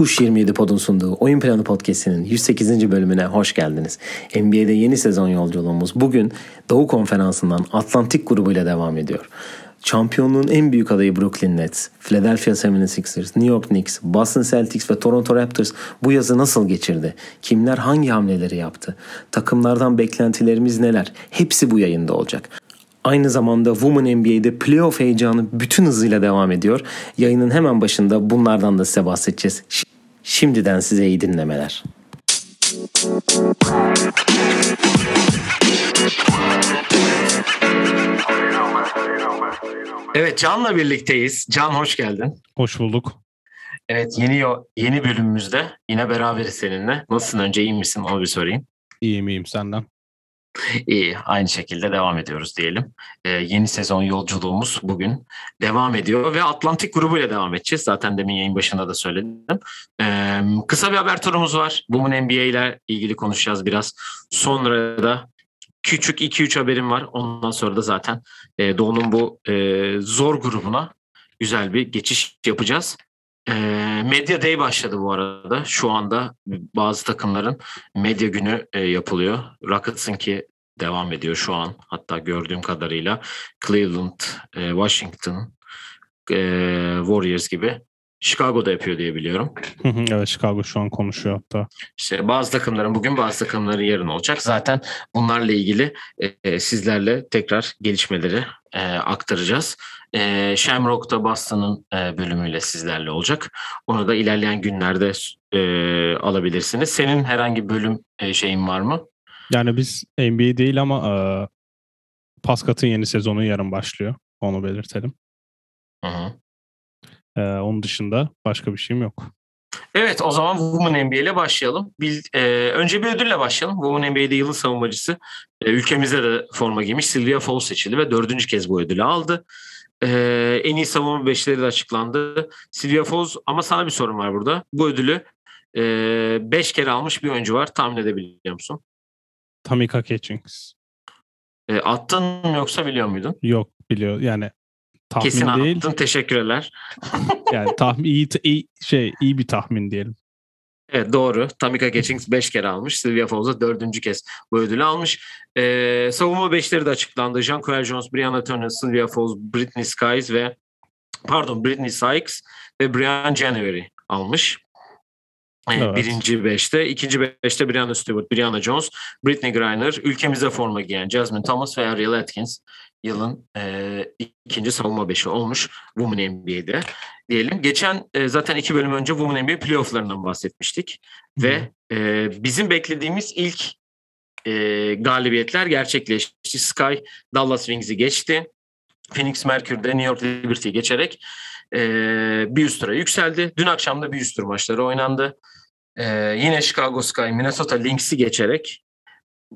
Tuş 27 Pod'un sunduğu Oyun Planı Podcast'inin 108. bölümüne hoş geldiniz. NBA'de yeni sezon yolculuğumuz bugün Doğu Konferansı'ndan Atlantik grubuyla devam ediyor. Şampiyonluğun en büyük adayı Brooklyn Nets, Philadelphia 76ers, New York Knicks, Boston Celtics ve Toronto Raptors bu yazı nasıl geçirdi? Kimler hangi hamleleri yaptı? Takımlardan beklentilerimiz neler? Hepsi bu yayında olacak. Aynı zamanda Women NBA'de playoff heyecanı bütün hızıyla devam ediyor. Yayının hemen başında bunlardan da size bahsedeceğiz. Şimdiden size iyi dinlemeler. Evet Can'la birlikteyiz. Can hoş geldin. Hoş bulduk. Evet yeni yeni bölümümüzde yine beraberiz seninle. Nasılsın önce iyi misin onu bir sorayım. İyiyim iyiyim senden. İyi, aynı şekilde devam ediyoruz diyelim. Ee, yeni sezon yolculuğumuz bugün devam ediyor ve Atlantik grubuyla devam edeceğiz. Zaten demin yayın başında da söyledim. Ee, kısa bir haber turumuz var. Women NBA ile ilgili konuşacağız biraz. Sonra da küçük 2-3 haberim var. Ondan sonra da zaten e, Doğu'nun bu e, zor grubuna güzel bir geçiş yapacağız. E, Medya Day başladı bu arada. Şu anda bazı takımların medya günü e, yapılıyor. Rockets'ın ki devam ediyor şu an. Hatta gördüğüm kadarıyla Cleveland, e, Washington, e, Warriors gibi Chicago'da yapıyor diye biliyorum. evet Chicago şu an konuşuyor hatta. İşte bazı takımların bugün bazı takımların yarın olacak. Zaten bunlarla ilgili e, sizlerle tekrar gelişmeleri e, aktaracağız. E, Shamrock'ta Boston'ın e, bölümüyle sizlerle olacak. Onu da ilerleyen günlerde e, alabilirsiniz. Senin herhangi bölüm e, şeyin var mı? Yani biz NBA değil ama e, Paskat'ın yeni sezonu yarın başlıyor. Onu belirtelim. Hı hı. E, onun dışında başka bir şeyim yok. Evet o zaman Women NBA ile başlayalım. Bil, e, önce bir ödülle başlayalım. Women NBA'de yılın savunmacısı e, ülkemize de forma giymiş Sylvia Fowles seçildi ve dördüncü kez bu ödülü aldı. E, en iyi savunma beşleri de açıklandı. Sylvia Fowles ama sana bir sorun var burada. Bu ödülü e, beş kere almış bir oyuncu var. Tahmin edebiliyor musun? Tamika Catchings. E, attın mı yoksa biliyor muydun? Yok biliyor yani tahmin Kesin değil. attın teşekkürler. yani tahmin iyi, iyi şey iyi bir tahmin diyelim. Evet doğru. Tamika Catchings 5 kere almış. Sylvia Fowles'a dördüncü kez bu ödülü almış. Ee, savunma beşleri de açıklandı. Jean Coel Jones, Brianna Turner, Sylvia Fowles, Britney Skies ve pardon Britney Sykes ve Brian January almış. Evet. Birinci beşte. ikinci beşte Brianna Stewart, Brianna Jones, Britney Griner, ülkemize forma giyen Jasmine Thomas ve Ariel Atkins yılın e, ikinci savunma beşi olmuş Women NBA'de diyelim. Geçen e, zaten iki bölüm önce Women NBA playofflarından bahsetmiştik. Hı. Ve e, bizim beklediğimiz ilk e, galibiyetler gerçekleşti. Sky Dallas Wings'i geçti. Phoenix Mercury'de New York Liberty'yi geçerek e, bir üst tura yükseldi. Dün akşam da bir üst tur maçları oynandı. E, yine Chicago Sky Minnesota Lynx'i geçerek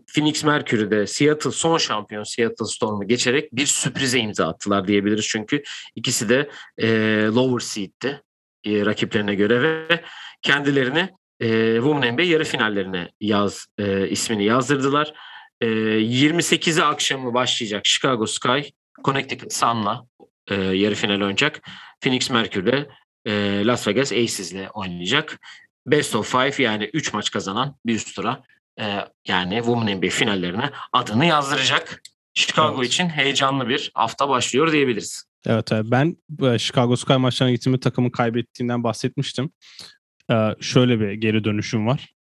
Phoenix Mercury'de Seattle son şampiyon Seattle Storm'u geçerek bir sürprize imza attılar diyebiliriz. Çünkü ikisi de e, lower seed'ti e, rakiplerine göre ve kendilerini e, Women NBA yarı finallerine yaz e, ismini yazdırdılar. E, 28'i akşamı başlayacak Chicago Sky Connecticut Sun'la e, yarı final oynayacak. Phoenix Mercury'de e, Las Vegas Aces'le oynayacak. Best of five yani 3 maç kazanan bir üst tura e, yani Women NBA finallerine adını yazdıracak. Chicago evet. için heyecanlı bir hafta başlıyor diyebiliriz. Evet, ben Chicago Sky maçlarına gittiğimde takımın kaybettiğinden bahsetmiştim. Ee, şöyle bir geri dönüşüm var.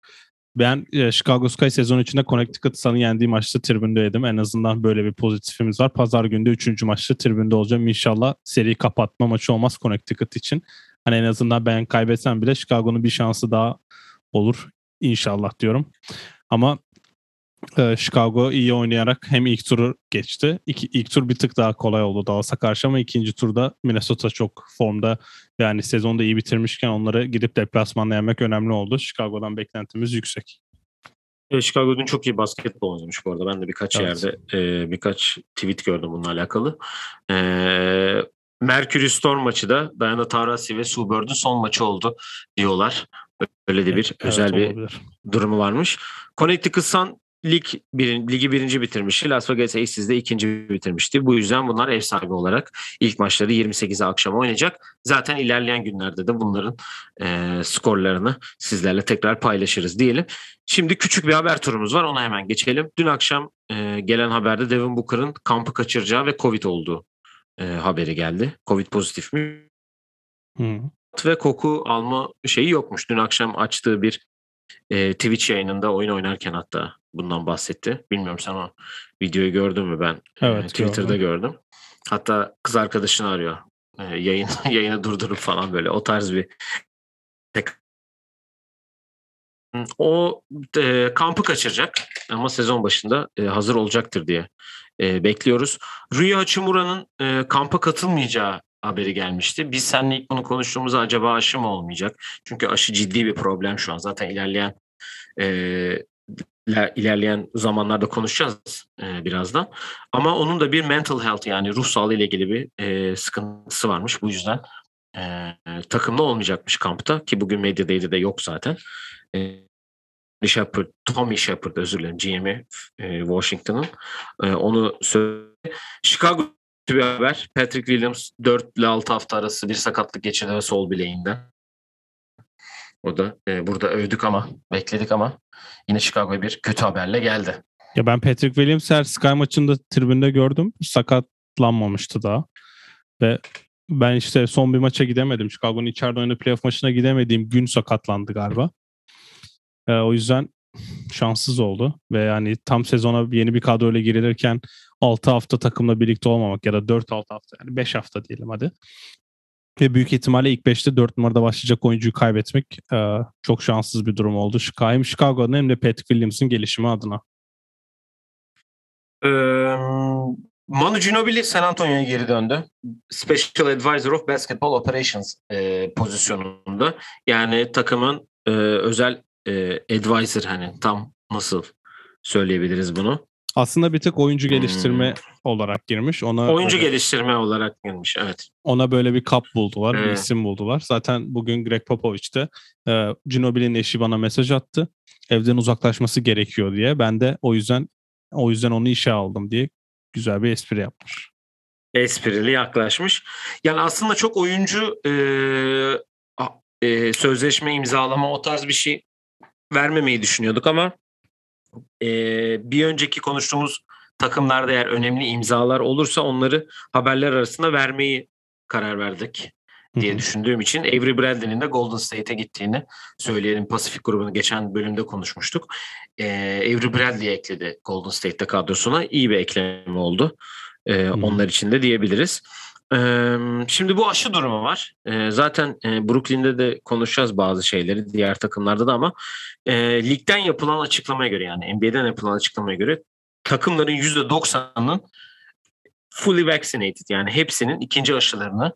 Ben e, Chicago Sky sezon içinde Connecticut Sun'ı yendiği maçta tribündeydim. En azından böyle bir pozitifimiz var. Pazar günde 3. maçta tribünde olacağım. İnşallah seri kapatma maçı olmaz Connecticut için. Hani en azından ben kaybetsem bile Chicago'nun bir şansı daha olur. İnşallah diyorum. Ama e, Chicago iyi oynayarak hem ilk turu geçti. İki, ilk tur bir tık daha kolay oldu Dallas'a karşı ama ikinci turda Minnesota çok formda yani sezonda iyi bitirmişken onları gidip deplasmanda yenmek önemli oldu. Chicago'dan beklentimiz yüksek. E, Chicago dün çok iyi basketbol oynamış bu arada. Ben de birkaç evet. yerde e, birkaç tweet gördüm bununla alakalı. E, Mercury Storm maçı da Diana Taurasi ve Sue Bird'ün son maçı oldu diyorlar. Öyle de bir evet, özel bir olabilir. Durumu varmış. Connecticut Sun lig bir, ligi birinci bitirmişti. Las Vegas Aces de ikinci bitirmişti. Bu yüzden bunlar ev sahibi olarak ilk maçları 28'e akşam oynayacak. Zaten ilerleyen günlerde de bunların e, skorlarını sizlerle tekrar paylaşırız diyelim. Şimdi küçük bir haber turumuz var. Ona hemen geçelim. Dün akşam e, gelen haberde Devin Booker'ın kampı kaçıracağı ve Covid olduğu e, haberi geldi. Covid pozitif mi? Hı. Ve koku alma şeyi yokmuş. Dün akşam açtığı bir e, Twitch yayınında oyun oynarken hatta bundan bahsetti. Bilmiyorum sen o videoyu gördün mü ben? Evet, e, Twitter'da gördüm. gördüm. Hatta kız arkadaşını arıyor. E, yayın yayını durdurup falan böyle o tarz bir o e, kampı kaçıracak ama sezon başında e, hazır olacaktır diye e, bekliyoruz. Rüya Hachimura'nın e, kampa katılmayacağı haberi gelmişti. Biz seninle ilk bunu konuştuğumuzda acaba aşı mı olmayacak? Çünkü aşı ciddi bir problem şu an. Zaten ilerleyen e, ilerleyen zamanlarda konuşacağız e, birazdan. Ama onun da bir mental health yani ruh sağlığı ile ilgili bir e, sıkıntısı varmış. Bu yüzden e, takımda olmayacakmış kampta ki bugün medyadaydı de yok zaten. E, Shepard, Tommy Shepard özür dilerim GM'i e, Washington'ın e, onu söyledi. Chicago bir haber. Patrick Williams 4 ile 6 hafta arası bir sakatlık geçirdi ve sol bileğinden. O da e, burada övdük ama bekledik ama yine Chicago'ya bir kötü haberle geldi. Ya ben Patrick Williams her Sky maçında tribünde gördüm. Sakatlanmamıştı daha. Ve ben işte son bir maça gidemedim. Chicago'nun içeride oynadığı playoff maçına gidemediğim gün sakatlandı galiba. E, o yüzden şanssız oldu. Ve yani tam sezona yeni bir kadroyla girilirken 6 hafta takımla birlikte olmamak ya da 4-6 hafta yani 5 hafta diyelim hadi. Ve büyük ihtimalle ilk 5'te 4 numarada başlayacak oyuncuyu kaybetmek e, çok şanssız bir durum oldu. Hem Chicago'nun hem de Patrick Williams'ın gelişimi adına. Manu Ginobili San Antonio'ya geri döndü. Special Advisor of Basketball Operations e, pozisyonunda. Yani takımın e, özel e, advisor hani tam nasıl söyleyebiliriz bunu? Aslında bir tek oyuncu geliştirme hmm. olarak girmiş. Ona oyuncu böyle, geliştirme olarak girmiş evet. Ona böyle bir kap buldular, evet. bir isim buldular. Zaten bugün Greg Popovich de e, Ginobili'nin eşi bana mesaj attı. Evden uzaklaşması gerekiyor diye. Ben de o yüzden o yüzden onu işe aldım diye güzel bir espri yapmış. Esprili yaklaşmış. Yani aslında çok oyuncu e, e, sözleşme imzalama o tarz bir şey vermemeyi düşünüyorduk ama e, bir önceki konuştuğumuz takımlarda eğer önemli imzalar olursa onları haberler arasında vermeyi karar verdik diye düşündüğüm için Avery Bradley'nin de Golden State'e gittiğini söyleyelim. Pasifik grubunu geçen bölümde konuşmuştuk. Ee, Avery Bradley ekledi Golden State'te kadrosuna. iyi bir ekleme oldu. Ee, onlar için de diyebiliriz. Şimdi bu aşı durumu var. Zaten Brooklyn'de de konuşacağız bazı şeyleri diğer takımlarda da ama ligden yapılan açıklamaya göre yani NBA'den yapılan açıklamaya göre takımların %90'ının fully vaccinated yani hepsinin ikinci aşılarını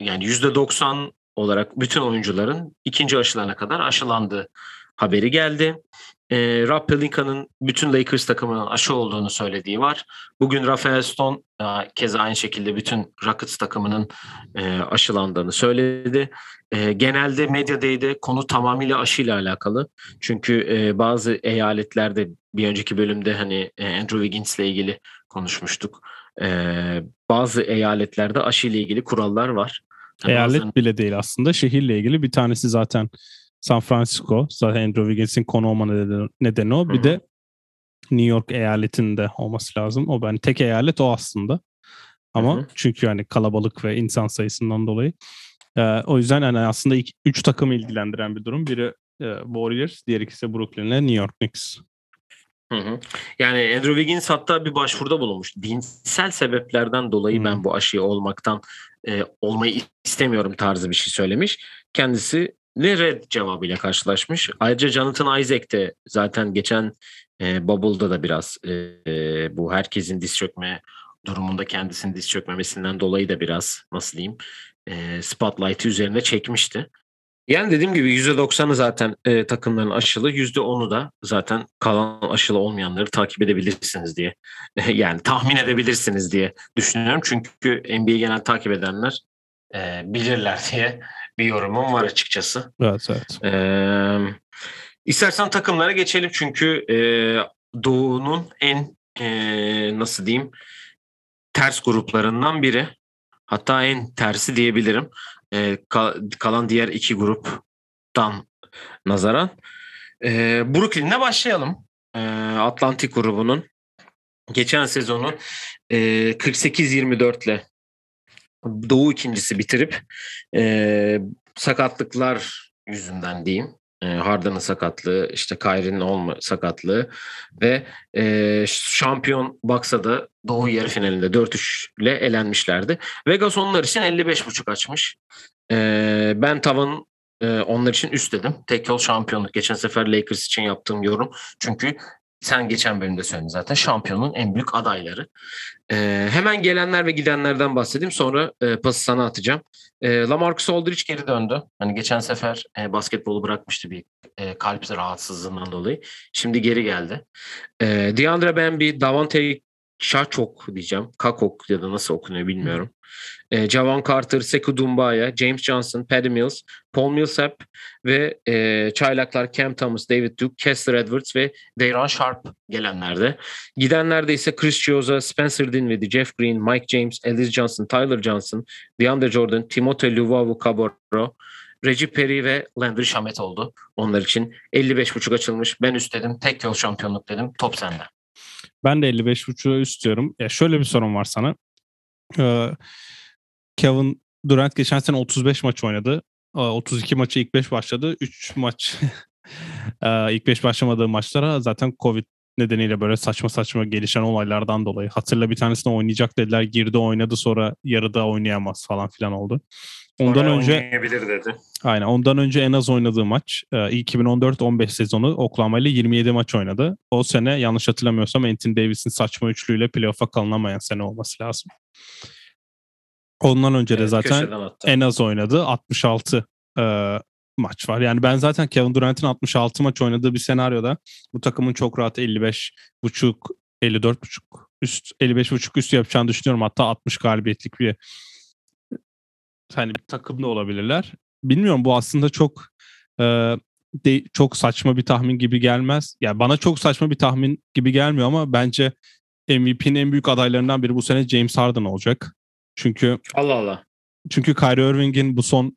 yani %90 olarak bütün oyuncuların ikinci aşılarına kadar aşılandığı haberi geldi. E, Rob Pelinka'nın bütün Lakers takımının aşı olduğunu söylediği var. Bugün Rafael Stone e, keza aynı şekilde bütün Rockets takımının e, aşılandığını söyledi. E, genelde Media Day'de konu tamamıyla aşıyla alakalı. Çünkü e, bazı eyaletlerde bir önceki bölümde hani e, Andrew Wiggins'le ilgili konuşmuştuk. E, bazı eyaletlerde aşıyla ilgili kurallar var. Eyalet bazen... bile değil aslında şehirle ilgili bir tanesi zaten San Francisco. Zaten Andrew Wiggins'in konu olma nedeni, nedeni o. Bir Hı-hı. de New York eyaletinde olması lazım. O ben tek eyalet o aslında. Ama Hı-hı. çünkü yani kalabalık ve insan sayısından dolayı. Ee, o yüzden yani aslında iki, üç takım ilgilendiren bir durum. Biri e, Warriors, diğer ikisi Brooklyn ile New York Knicks. Hı hı. Yani Andrew Wiggins hatta bir başvuruda bulunmuş. Dinsel sebeplerden dolayı hı. ben bu aşıyı olmaktan e, olmayı istemiyorum tarzı bir şey söylemiş. Kendisi ne red cevabıyla karşılaşmış. Ayrıca Jonathan Isaac de zaten geçen e, Bubble'da da biraz e, bu herkesin diz çökme durumunda kendisini diz çökmemesinden dolayı da biraz nasıl diyeyim e, spotlight'ı üzerine çekmişti. Yani dediğim gibi %90'ı zaten e, takımların aşılı, %10'u da zaten kalan aşılı olmayanları takip edebilirsiniz diye. yani tahmin edebilirsiniz diye düşünüyorum. Çünkü NBA genel takip edenler e, bilirler diye bir yorumum var açıkçası. Evet evet. Ee, istersen takımlara geçelim çünkü e, Doğu'nun en e, nasıl diyeyim ters gruplarından biri. Hatta en tersi diyebilirim. E, kalan diğer iki gruptan nazaran. E, Brooklyn'le başlayalım. E, Atlantik grubunun geçen sezonu e, 48-24 ile Doğu ikincisi bitirip e, sakatlıklar yüzünden diyeyim. E, Harden'ın sakatlığı, işte Kyrie'nin olma sakatlığı ve e, şampiyon Bucks'a da Doğu yarı finalinde 4-3 ile elenmişlerdi. Vegas onlar için 55.5 açmış. E, ben tavan onlar için üst dedim. Tek yol şampiyonluk. Geçen sefer Lakers için yaptığım yorum. Çünkü sen geçen bölümde söyledin zaten şampiyonun en büyük adayları. Ee, hemen gelenler ve gidenlerden bahsedeyim sonra e, pası sana atacağım. E, Lamarcus Aldridge geri döndü. Hani geçen sefer e, basketbolu bırakmıştı bir e, kalp rahatsızlığından dolayı. Şimdi geri geldi. E, DeAndre Bambi, Davante Şaçok diyeceğim. Kakok ya da nasıl okunuyor bilmiyorum. E, Javan Carter, Sekou Dumbaya, James Johnson, Paddy Mills, Paul Millsap ve e, çaylaklar Cam Thomas, David Duke, Kessler Edwards ve Dayron Sharp gelenlerde. Gidenlerde ise Chris Chioza, Spencer Dinwiddie, Jeff Green, Mike James, Ellis Johnson, Tyler Johnson, DeAndre Jordan, Timothée Luvavu Cabarro, Reggie Perry ve Landry Shamet oldu. Onlar için 55.5 açılmış. Ben üst dedim. Tek yol şampiyonluk dedim. Top sende. Ben de 55.5'u istiyorum. Ya şöyle bir sorun var sana. Ee, Kevin Durant geçen sene 35 maç oynadı. 32 maçı ilk 5 başladı. 3 maç ilk 5 başlamadığı maçlara zaten Covid nedeniyle böyle saçma saçma gelişen olaylardan dolayı. Hatırla bir tanesinde oynayacak dediler. Girdi oynadı sonra yarıda oynayamaz falan filan oldu. Ondan Oraya önce oynayabilir dedi. Aynen. Ondan önce en az oynadığı maç 2014-15 sezonu Oklahoma ile 27 maç oynadı. O sene yanlış hatırlamıyorsam Anthony Davis'in saçma üçlüyle playoff'a kalınamayan sene olması lazım. Ondan önce de evet, zaten en az oynadı 66 e, maç var. Yani ben zaten Kevin Durant'in 66 maç oynadığı bir senaryoda bu takımın çok rahat 55 buçuk 54 buçuk üst 55 buçuk üst yapacağını düşünüyorum. Hatta 60 galibiyetlik bir hani bir takım da olabilirler. Bilmiyorum bu aslında çok e, de, çok saçma bir tahmin gibi gelmez. Yani bana çok saçma bir tahmin gibi gelmiyor ama bence MVP'nin en büyük adaylarından biri bu sene James Harden olacak. Çünkü Allah Allah. Çünkü Kyrie Irving'in bu son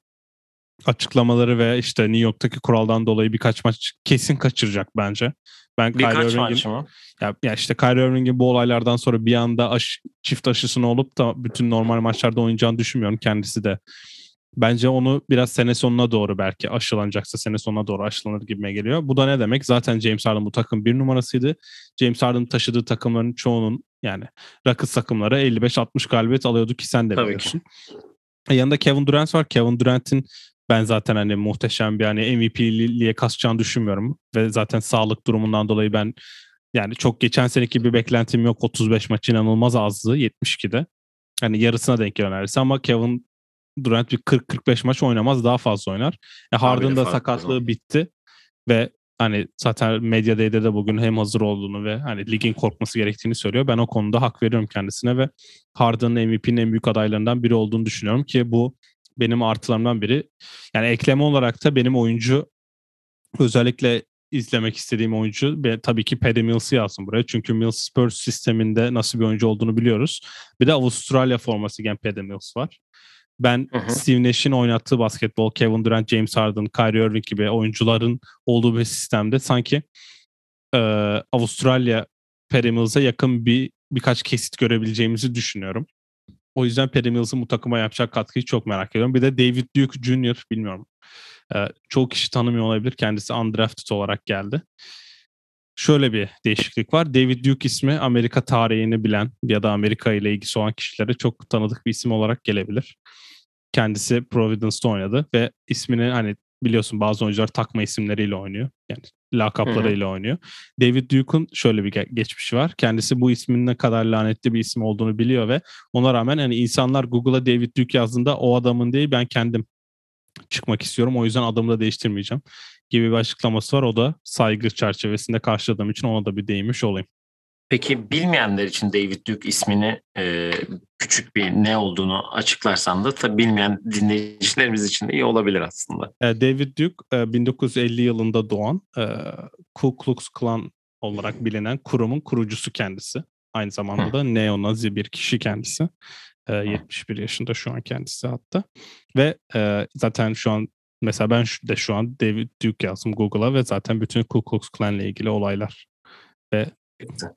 açıklamaları ve işte New York'taki kuraldan dolayı birkaç maç kesin kaçıracak bence. Ben birkaç Kyrie mı? Ya, ya işte Kyrie Irving'in bu olaylardan sonra bir anda aş, çift aşısını olup da bütün normal maçlarda oynayacağını düşünmüyorum kendisi de. Bence onu biraz sene sonuna doğru belki aşılanacaksa sene sonuna doğru aşılanır gibime geliyor. Bu da ne demek? Zaten James Harden bu takım bir numarasıydı. James Harden taşıdığı takımların çoğunun yani Rockets takımları 55-60 galibiyet alıyordu ki sen de biliyorsun. E yanında Kevin Durant var. Kevin Durant'in ben zaten hani muhteşem bir hani MVP'liğe kasacağını düşünmüyorum. Ve zaten sağlık durumundan dolayı ben yani çok geçen seneki bir beklentim yok. 35 maç inanılmaz azdı 72'de. Hani yarısına denk geliyor neredeyse ama Kevin Durant bir 40-45 maç oynamaz daha fazla oynar. E Harden da sakatlığı bitti ve hani zaten Media Day'de de bugün hem hazır olduğunu ve hani ligin korkması gerektiğini söylüyor. Ben o konuda hak veriyorum kendisine ve Harden'ın MVP'nin en büyük adaylarından biri olduğunu düşünüyorum ki bu benim artılarımdan biri. Yani ekleme olarak da benim oyuncu özellikle izlemek istediğim oyuncu ve tabii ki Paddy Mills'ı yazdım buraya. Çünkü Mills Spurs sisteminde nasıl bir oyuncu olduğunu biliyoruz. Bir de Avustralya forması giyen Paddy Mills var. Ben hı hı. Steve Nash'in oynattığı basketbol, Kevin Durant, James Harden, Kyrie Irving gibi oyuncuların olduğu bir sistemde sanki e, Avustralya Perry Mills'a yakın bir birkaç kesit görebileceğimizi düşünüyorum. O yüzden Perry Mills'ın bu takıma yapacak katkıyı çok merak ediyorum. Bir de David Duke Jr. bilmiyorum. Ee, çoğu kişi tanımıyor olabilir. Kendisi undrafted olarak geldi. Şöyle bir değişiklik var. David Duke ismi Amerika tarihini bilen ya da Amerika ile ilgisi olan kişilere çok tanıdık bir isim olarak gelebilir. Kendisi Providence'da oynadı ve ismini hani biliyorsun bazı oyuncular takma isimleriyle oynuyor. Yani lakaplarıyla oynuyor. David Duke'un şöyle bir geçmişi var. Kendisi bu ismin ne kadar lanetli bir isim olduğunu biliyor ve ona rağmen hani insanlar Google'a David Duke yazdığında o adamın değil ben kendim çıkmak istiyorum. O yüzden adımı da değiştirmeyeceğim gibi bir açıklaması var. O da saygı çerçevesinde karşıladığım için ona da bir değinmiş olayım. Peki bilmeyenler için David Duke ismini e, küçük bir ne olduğunu açıklarsan da tabii bilmeyen dinleyicilerimiz için de iyi olabilir aslında. E, David Duke e, 1950 yılında doğan e, Ku Klux Klan olarak bilinen kurumun kurucusu kendisi. Aynı zamanda da neonazi bir kişi kendisi. E, 71 yaşında şu an kendisi hatta. Ve e, zaten şu an mesela ben de şu an David Duke yazdım Google'a ve zaten bütün Ku Klux Klan ile ilgili olaylar ve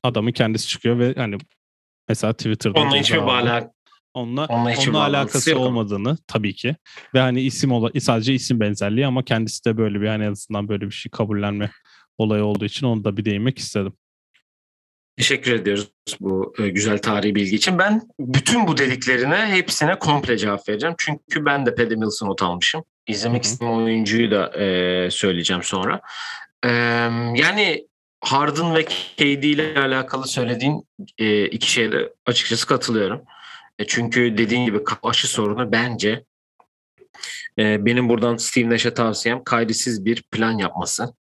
adamın kendisi çıkıyor ve hani mesela Twitter'da Onunla hiçbir bağla Onunla, Onunla hiçbir onunla alakası yok olmadığını tabii ki. Ve hani isim ola, sadece isim benzerliği ama kendisi de böyle bir hani en azından böyle bir şey kabullenme olayı olduğu için onu da bir değinmek istedim. Teşekkür ediyoruz bu e, güzel tarihi bilgi için. Ben bütün bu dediklerine hepsine komple cevap vereceğim. Çünkü ben de Paddy Mills'ı not almışım. İzlemek istediğim oyuncuyu da e, söyleyeceğim sonra. E, yani Harden ve KD ile alakalı söylediğin e, iki şeye de açıkçası katılıyorum. E, çünkü dediğin gibi aşı sorunu bence e, benim buradan Steve Nash'e tavsiyem Kyrie'siz bir plan yapması.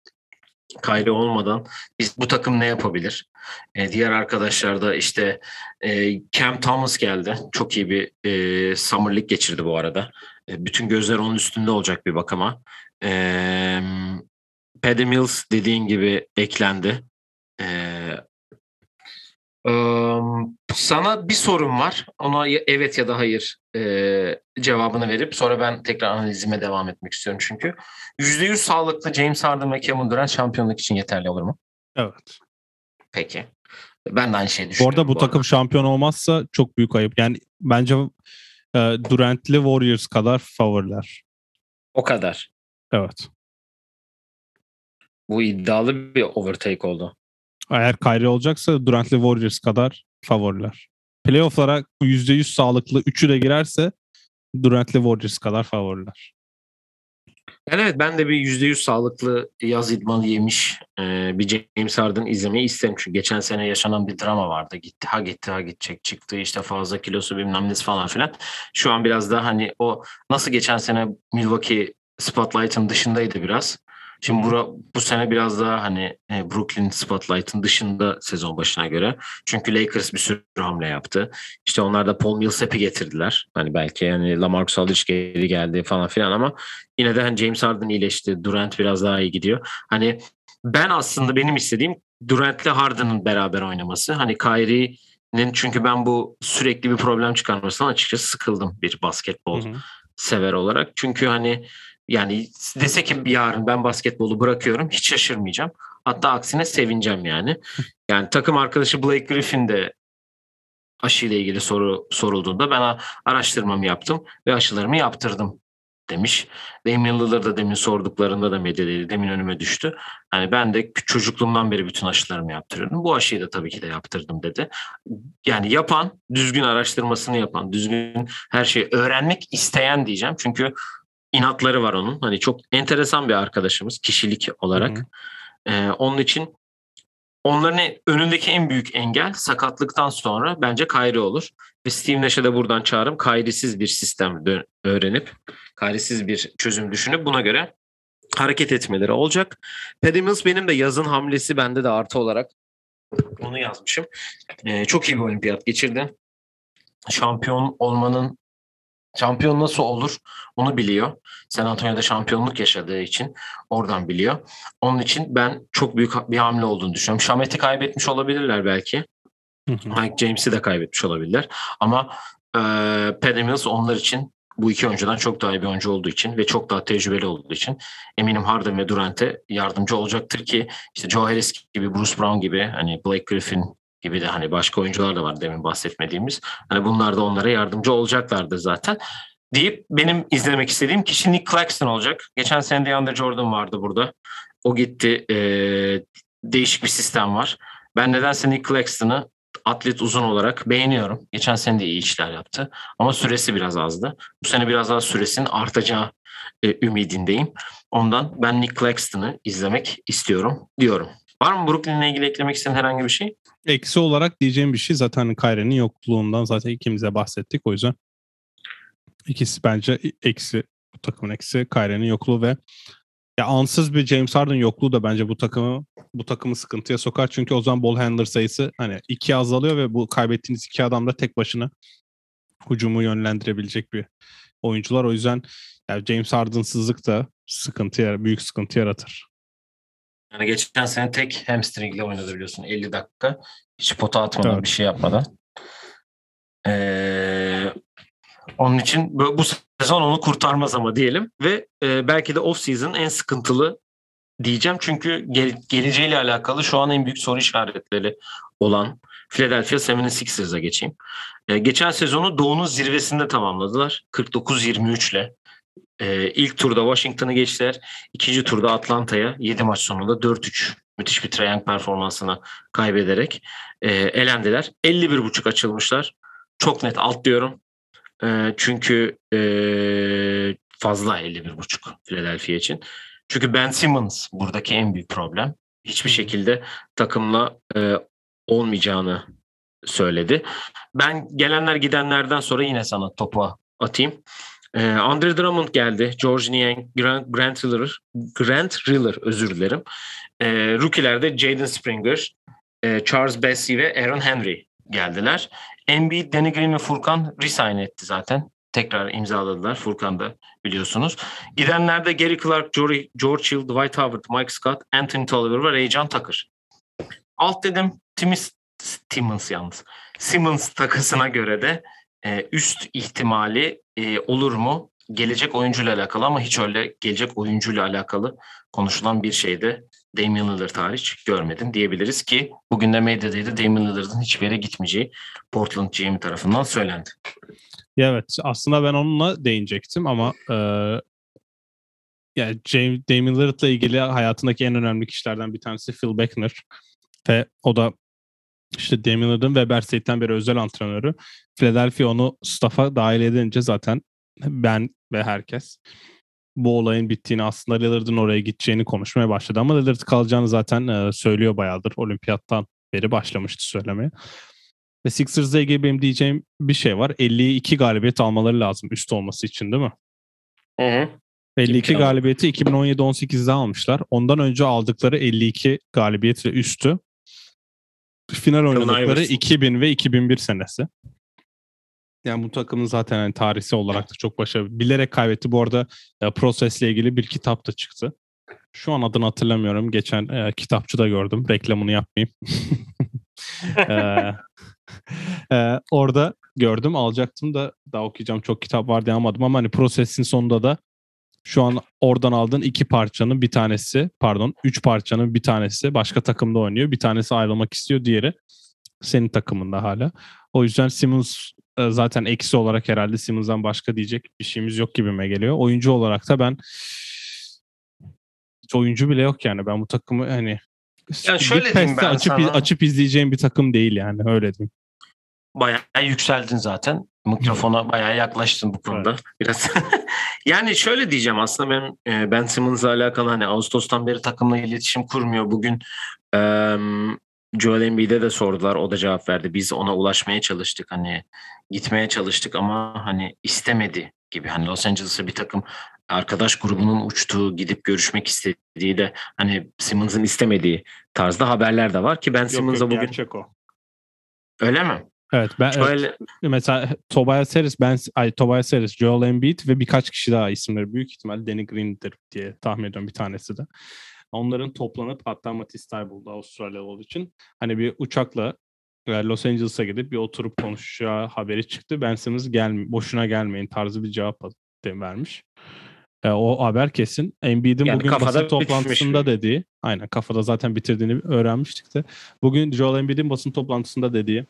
Kyrie olmadan biz bu takım ne yapabilir? E, diğer arkadaşlar da işte e, Cam Thomas geldi. Çok iyi bir e, Summer League geçirdi bu arada. E, bütün gözler onun üstünde olacak bir bakıma. E, Paddy Mills dediğin gibi eklendi. E, um, sana bir sorum var. Ona evet ya da hayır e, cevabını verip sonra ben tekrar analizime devam etmek istiyorum çünkü. %100 sağlıklı James Harden ve Kevin Durant şampiyonluk için yeterli olur mu? Evet. Peki. Ben de aynı şeyi Bu düşünüyorum. arada bu takım şampiyon olmazsa çok büyük ayıp. Yani bence e, Durant'li Warriors kadar favoriler. O kadar. Evet. Bu iddialı bir overtake oldu. Eğer Kyrie olacaksa Durant'li Warriors kadar favoriler. Playoff'lara %100 sağlıklı üçü de girerse Durant'li Warriors kadar favoriler. Yani evet ben de bir %100 sağlıklı yaz idmanı yemiş e, bir James Harden izlemeyi isterim. Çünkü geçen sene yaşanan bir drama vardı. Gitti ha gitti ha gidecek çıktı işte fazla kilosu bilmem nesi falan filan. Şu an biraz daha hani o nasıl geçen sene Milwaukee Spotlight'ın dışındaydı biraz. Şimdi bura, bu sene biraz daha hani e, Brooklyn Spotlight'ın dışında sezon başına göre. Çünkü Lakers bir sürü hamle yaptı. İşte onlar da Paul Millsap'i getirdiler. Hani belki yani Lamarcus Aldridge geri geldi falan filan ama yine de hani James Harden iyileşti. Durant biraz daha iyi gidiyor. Hani ben aslında benim istediğim Durant'le Harden'ın beraber oynaması. Hani Kyrie'nin çünkü ben bu sürekli bir problem çıkarmasından açıkçası sıkıldım bir basketbol Hı hı. sever olarak. Çünkü hani yani dese ki yarın ben basketbolu bırakıyorum hiç şaşırmayacağım. Hatta aksine sevineceğim yani. Yani takım arkadaşı Blake Griffin de aşıyla ilgili soru sorulduğunda ben araştırmamı yaptım ve aşılarımı yaptırdım demiş. Damian Lillard'a demin sorduklarında da medyadaydı. Demin önüme düştü. Hani ben de çocukluğumdan beri bütün aşılarımı yaptırıyorum. Bu aşıyı da tabii ki de yaptırdım dedi. Yani yapan, düzgün araştırmasını yapan, düzgün her şeyi öğrenmek isteyen diyeceğim. Çünkü inatları var onun. Hani çok enteresan bir arkadaşımız kişilik olarak. Hı hı. Ee, onun için onların önündeki en büyük engel sakatlıktan sonra bence Kyrie olur. Ve Steve Nash'e de buradan çağrım Kyrie'siz bir sistem öğrenip Kyrie'siz bir çözüm düşünüp buna göre hareket etmeleri olacak. Paddy Mills benim de yazın hamlesi bende de artı olarak onu yazmışım. Ee, çok iyi bir olimpiyat geçirdi. Şampiyon olmanın şampiyon nasıl olur onu biliyor. San Antonio'da şampiyonluk yaşadığı için oradan biliyor. Onun için ben çok büyük bir hamle olduğunu düşünüyorum. Şamet'i kaybetmiş olabilirler belki. Mike James'i de kaybetmiş olabilirler. Ama e, Paddy Mills onlar için bu iki oyuncudan çok daha iyi bir oyuncu olduğu için ve çok daha tecrübeli olduğu için eminim Harden ve Durant'e yardımcı olacaktır ki işte Joe Harris gibi, Bruce Brown gibi, hani Blake Griffin gibi de hani başka oyuncular da var demin bahsetmediğimiz. Hani bunlar da onlara yardımcı olacaklardır zaten. Deyip benim izlemek istediğim kişi Nick Claxton olacak. Geçen sene DeAndre Jordan vardı burada. O gitti. E, değişik bir sistem var. Ben nedense Nick Claxton'ı atlet uzun olarak beğeniyorum. Geçen sene de iyi işler yaptı. Ama süresi biraz azdı. Bu sene biraz daha süresinin artacağı e, ümidindeyim. Ondan ben Nick Claxton'ı izlemek istiyorum diyorum. Var mı Brooklyn'le ilgili eklemek istediğin herhangi bir şey? Eksi olarak diyeceğim bir şey zaten Kyrie'nin yokluğundan zaten ikimize bahsettik o yüzden. İkisi bence eksi bu takımın eksi Kyrie'nin yokluğu ve ya ansız bir James Harden yokluğu da bence bu takımı bu takımı sıkıntıya sokar. Çünkü o zaman ball handler sayısı hani iki azalıyor ve bu kaybettiğiniz iki adam da tek başına hücumu yönlendirebilecek bir oyuncular. O yüzden yani James Harden'sızlık da sıkıntı büyük sıkıntı yaratır. Yani geçen sene tek hamstringle oynadı biliyorsun 50 dakika. Hiç pota atmadan Evet. bir şey yapmadan. Ee, onun için bu, sezon onu kurtarmaz ama diyelim. Ve e, belki de off season en sıkıntılı diyeceğim. Çünkü gel, geleceğiyle alakalı şu an en büyük soru işaretleri olan Philadelphia 76ers'a geçeyim. E, geçen sezonu Doğu'nun zirvesinde tamamladılar. 49-23 ile. E, ilk turda Washington'ı geçtiler. İkinci turda Atlanta'ya 7 maç sonunda 4-3 müthiş bir Trae Young performansına kaybederek e, elendiler. 51.5 açılmışlar. Çok net alt diyorum. E, çünkü e, fazla 51.5 Philadelphia için. Çünkü Ben Simmons buradaki en büyük problem. Hiçbir şekilde takımla e, olmayacağını söyledi. Ben gelenler gidenlerden sonra yine sana topu atayım. Ee, Andre Drummond geldi. George Niang, Grant, Grant Riller, Grant Riller özür dilerim. Ee, rookie'lerde Jaden Springer, e, Charles Bessie ve Aaron Henry geldiler. Embiid, Danny Green ve Furkan resign etti zaten. Tekrar imzaladılar. Furkan da biliyorsunuz. Gidenlerde Gary Clark, George, George Hill, Dwight Howard, Mike Scott, Anthony Tolliver ve Ray John Tucker. Alt dedim Timmons, Timmons yalnız. Simmons takısına göre de e, üst ihtimali e, olur mu? Gelecek oyuncuyla alakalı ama hiç öyle gelecek oyuncuyla alakalı konuşulan bir şeyde Damian Lillard hariç görmedim diyebiliriz ki bugün de medyadaydı Damian Lillard'ın hiçbir yere gitmeyeceği Portland GM tarafından söylendi. Evet aslında ben onunla değinecektim ama e, yani James, Damian Lillard'la ilgili hayatındaki en önemli kişilerden bir tanesi Phil Beckner ve o da işte Damian Lillard'ın Weber State'ten beri özel antrenörü. Philadelphia onu staff'a dahil edince zaten ben ve herkes bu olayın bittiğini aslında Lillard'ın oraya gideceğini konuşmaya başladı. Ama Lillard kalacağını zaten e, söylüyor bayağıdır. Olimpiyattan beri başlamıştı söylemeye. Ve Sixers'la ilgili benim diyeceğim bir şey var. 52 galibiyet almaları lazım üst olması için değil mi? Hı hı. 52 Tabii. galibiyeti 2017-18'de almışlar. Ondan önce aldıkları 52 galibiyet ve üstü final oynadıkları Iverson. 2000 ve 2001 senesi. Yani bu takımın zaten hani tarihsel olarak da çok başarılı. Bilerek kaybetti. Bu arada e, prosesle ilgili bir kitap da çıktı. Şu an adını hatırlamıyorum. Geçen e, kitapçıda gördüm. Reklamını yapmayayım. E, e, orada gördüm. Alacaktım da daha okuyacağım. Çok kitap var diye almadım ama hani prosesin sonunda da şu an oradan aldığın iki parçanın bir tanesi pardon üç parçanın bir tanesi başka takımda oynuyor. Bir tanesi ayrılmak istiyor. Diğeri senin takımında hala. O yüzden Simmons e, zaten eksi olarak herhalde Simmons'dan başka diyecek bir şeyimiz yok gibime geliyor. Oyuncu olarak da ben hiç oyuncu bile yok yani. Ben bu takımı hani Ya şöyle diyeyim ben açıp, sana. açıp izleyeceğim bir takım değil yani öyle diyeyim. Bayağı yükseldin zaten. Mikrofona bayağı yaklaştın bu konuda. Biraz. yani şöyle diyeceğim aslında ben e, Ben Simmons'la alakalı hani Ağustos'tan beri takımla iletişim kurmuyor. Bugün e, Joel Embiid'e de sordular. O da cevap verdi. Biz ona ulaşmaya çalıştık. Hani gitmeye çalıştık ama hani istemedi gibi. Hani Los Angeles'a bir takım arkadaş grubunun uçtuğu, gidip görüşmek istediği de hani Simmons'ın istemediği tarzda haberler de var ki Ben Simmons'a bugün gerçek o. öyle mi? Evet ben evet, Joel mesela Tobias Harris, ben ay Tobias Harris, Joel Embiid ve birkaç kişi daha isimleri büyük ihtimal Danny Green'dir diye tahmin ediyorum bir tanesi de. Onların toplanıp hatta Matisse Tybul'da Avustralyalı olduğu için hani bir uçakla e, Los Angeles'a gidip bir oturup konuşacağı haberi çıktı. Ben Simmons gel, boşuna gelmeyin tarzı bir cevap vermiş. E, o haber kesin. Embiid'in Yani bugün basın toplantısında bir- dediği, aynen kafada zaten bitirdiğini öğrenmiştik de. Bugün Joel Embiid'in basın toplantısında dediği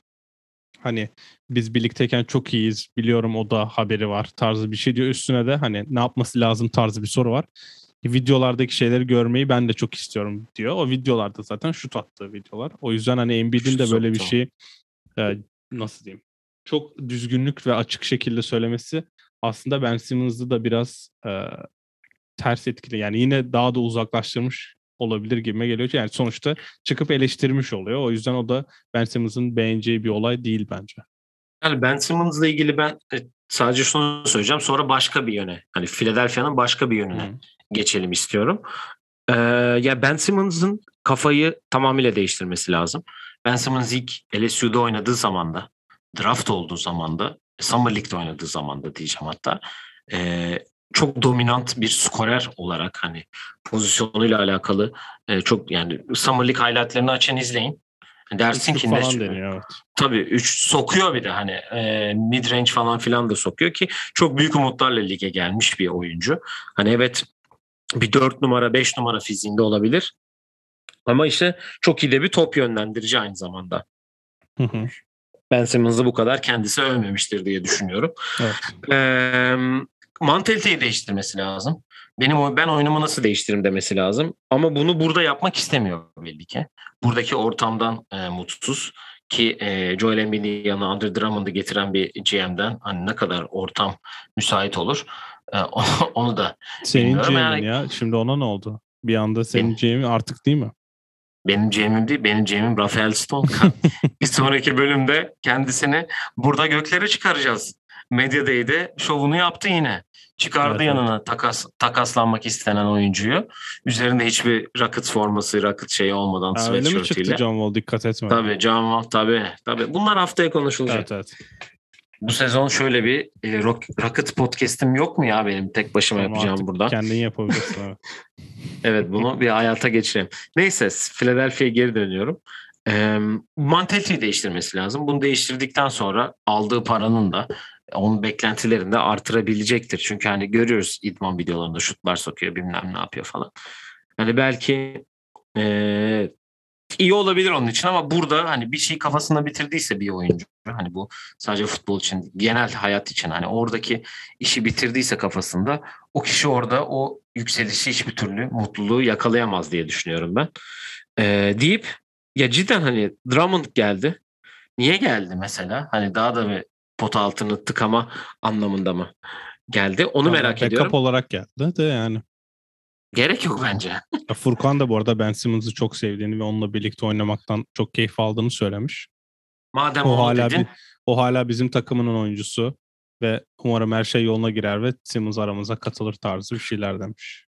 hani biz birlikteyken çok iyiyiz biliyorum o da haberi var tarzı bir şey diyor. Üstüne de hani ne yapması lazım tarzı bir soru var. Videolardaki şeyleri görmeyi ben de çok istiyorum diyor. O videolarda zaten şut attığı videolar. O yüzden hani Embiid'in de böyle bir soktu. şey e, nasıl diyeyim çok düzgünlük ve açık şekilde söylemesi aslında Ben Simmons'ı da biraz e, ters etkili. Yani yine daha da uzaklaştırmış olabilir gibime geliyor. Yani sonuçta çıkıp eleştirmiş oluyor. O yüzden o da Ben Simmons'ın beğeneceği bir olay değil bence. Yani Ben Simmons'la ilgili ben e, sadece şunu söyleyeceğim. Sonra başka bir yöne. Hani Philadelphia'nın başka bir yönüne geçelim istiyorum. Ee, ya Ben Simmons'ın kafayı tamamıyla değiştirmesi lazım. Ben Simmons ilk LSU'da oynadığı zamanda, draft olduğu zamanda, Summer League'de oynadığı zamanda diyeceğim hatta. ee, çok dominant bir skorer olarak hani pozisyonuyla alakalı e, çok yani Summer League highlightlarını açın izleyin. Dersin Üçlük ki ne deniyor evet. Tabii 3 sokuyor bir de hani e, mid range falan filan da sokuyor ki çok büyük umutlarla lige gelmiş bir oyuncu. Hani evet bir 4 numara 5 numara fiziğinde olabilir. Ama işte çok iyi de bir top yönlendirici aynı zamanda. Hı hı. Ben Simmons'ı bu kadar kendisi övmemiştir diye düşünüyorum. Evet. Ee, mantaliteyi değiştirmesi lazım. Benim ben oyunumu nasıl değiştiririm demesi lazım. Ama bunu burada yapmak istemiyor belli ki. Buradaki ortamdan e, mutsuz ki e, Joel Embiid'in yanına Andre Drummond'u getiren bir GM'den hani ne kadar ortam müsait olur e, onu da Senin GM'in yani. ya. Şimdi ona ne oldu? Bir anda senin GM'in artık değil mi? benim GM'im değil benim GM'im Rafael Stone. bir sonraki bölümde kendisini burada göklere çıkaracağız. Media Day'de şovunu yaptı yine. Çıkardı Evet, yanına takas takaslanmak istenen oyuncuyu. Üzerinde hiçbir Rockets forması, Rockets şeyi olmadan Ha, öyle mi çıktı sweatshirtiyle. John Wall? Dikkat etme. Tabii John Wall tabii. Tabii. Bunlar haftaya konuşulacak. Evet evet. Bu sezon şöyle bir e, Rock, Rockets podcast'im yok mu ya benim tek başıma Onu yapacağım burada? Kendin yapabilirsin. Evet. Evet bunu bir hayata geçirelim. Neyse Philadelphia'ya geri dönüyorum. Ee, mantaliteyi değiştirmesi lazım. Bunu değiştirdikten sonra aldığı paranın da onun beklentilerini de artırabilecektir. Çünkü hani görüyoruz idman videolarında şutlar sokuyor bilmem ne yapıyor falan. Hani belki ee, iyi olabilir onun için ama burada hani bir şey kafasında bitirdiyse bir oyuncu hani bu sadece futbol için genel hayat için hani oradaki işi bitirdiyse kafasında o kişi orada o yükselişi hiçbir türlü mutluluğu yakalayamaz diye düşünüyorum ben. Ee, deyip ya cidden hani Drummond geldi. Niye geldi mesela? Hani daha da bir pot altını tıkama anlamında mı geldi? Onu Tamam, merak backup ediyorum. olarak geldi de yani. Gerek yok bence. Ya Furkan da bu arada Ben Simmons'ı çok sevdiğini ve onunla birlikte oynamaktan çok keyif aldığını söylemiş. Madem O hala dedin. bir, o hala bizim takımının oyuncusu ve umarım her şey yoluna girer ve Simmons aramıza katılır tarzı bir şeyler demiş.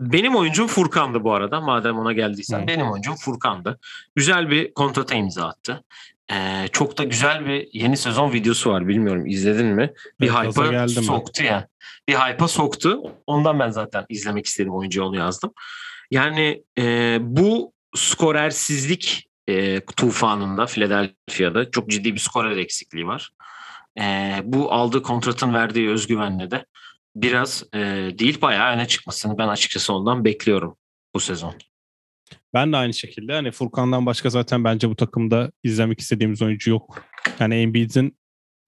Benim oyuncum Furkan'dı bu arada. Madem ona geldiysen. Hı. Benim oyuncum Furkan'dı. Güzel bir kontrata imza attı. Ee, çok da güzel bir yeni sezon videosu var. Bilmiyorum izledin mi? Bir Evet, hype'a soktu ya. Bir hype'a soktu. Ondan ben zaten izlemek istedim oyuncuya onu yazdım. Yani e, bu skorersizlik e, tufanında Philadelphia'da çok ciddi bir skorer eksikliği var. E, bu aldığı kontratın verdiği özgüvenle de biraz e, değil bayağı öne çıkmasını ben açıkçası ondan bekliyorum bu sezon. Ben de aynı şekilde hani Furkan'dan başka zaten bence bu takımda izlemek istediğimiz oyuncu yok. Yani Embiid'in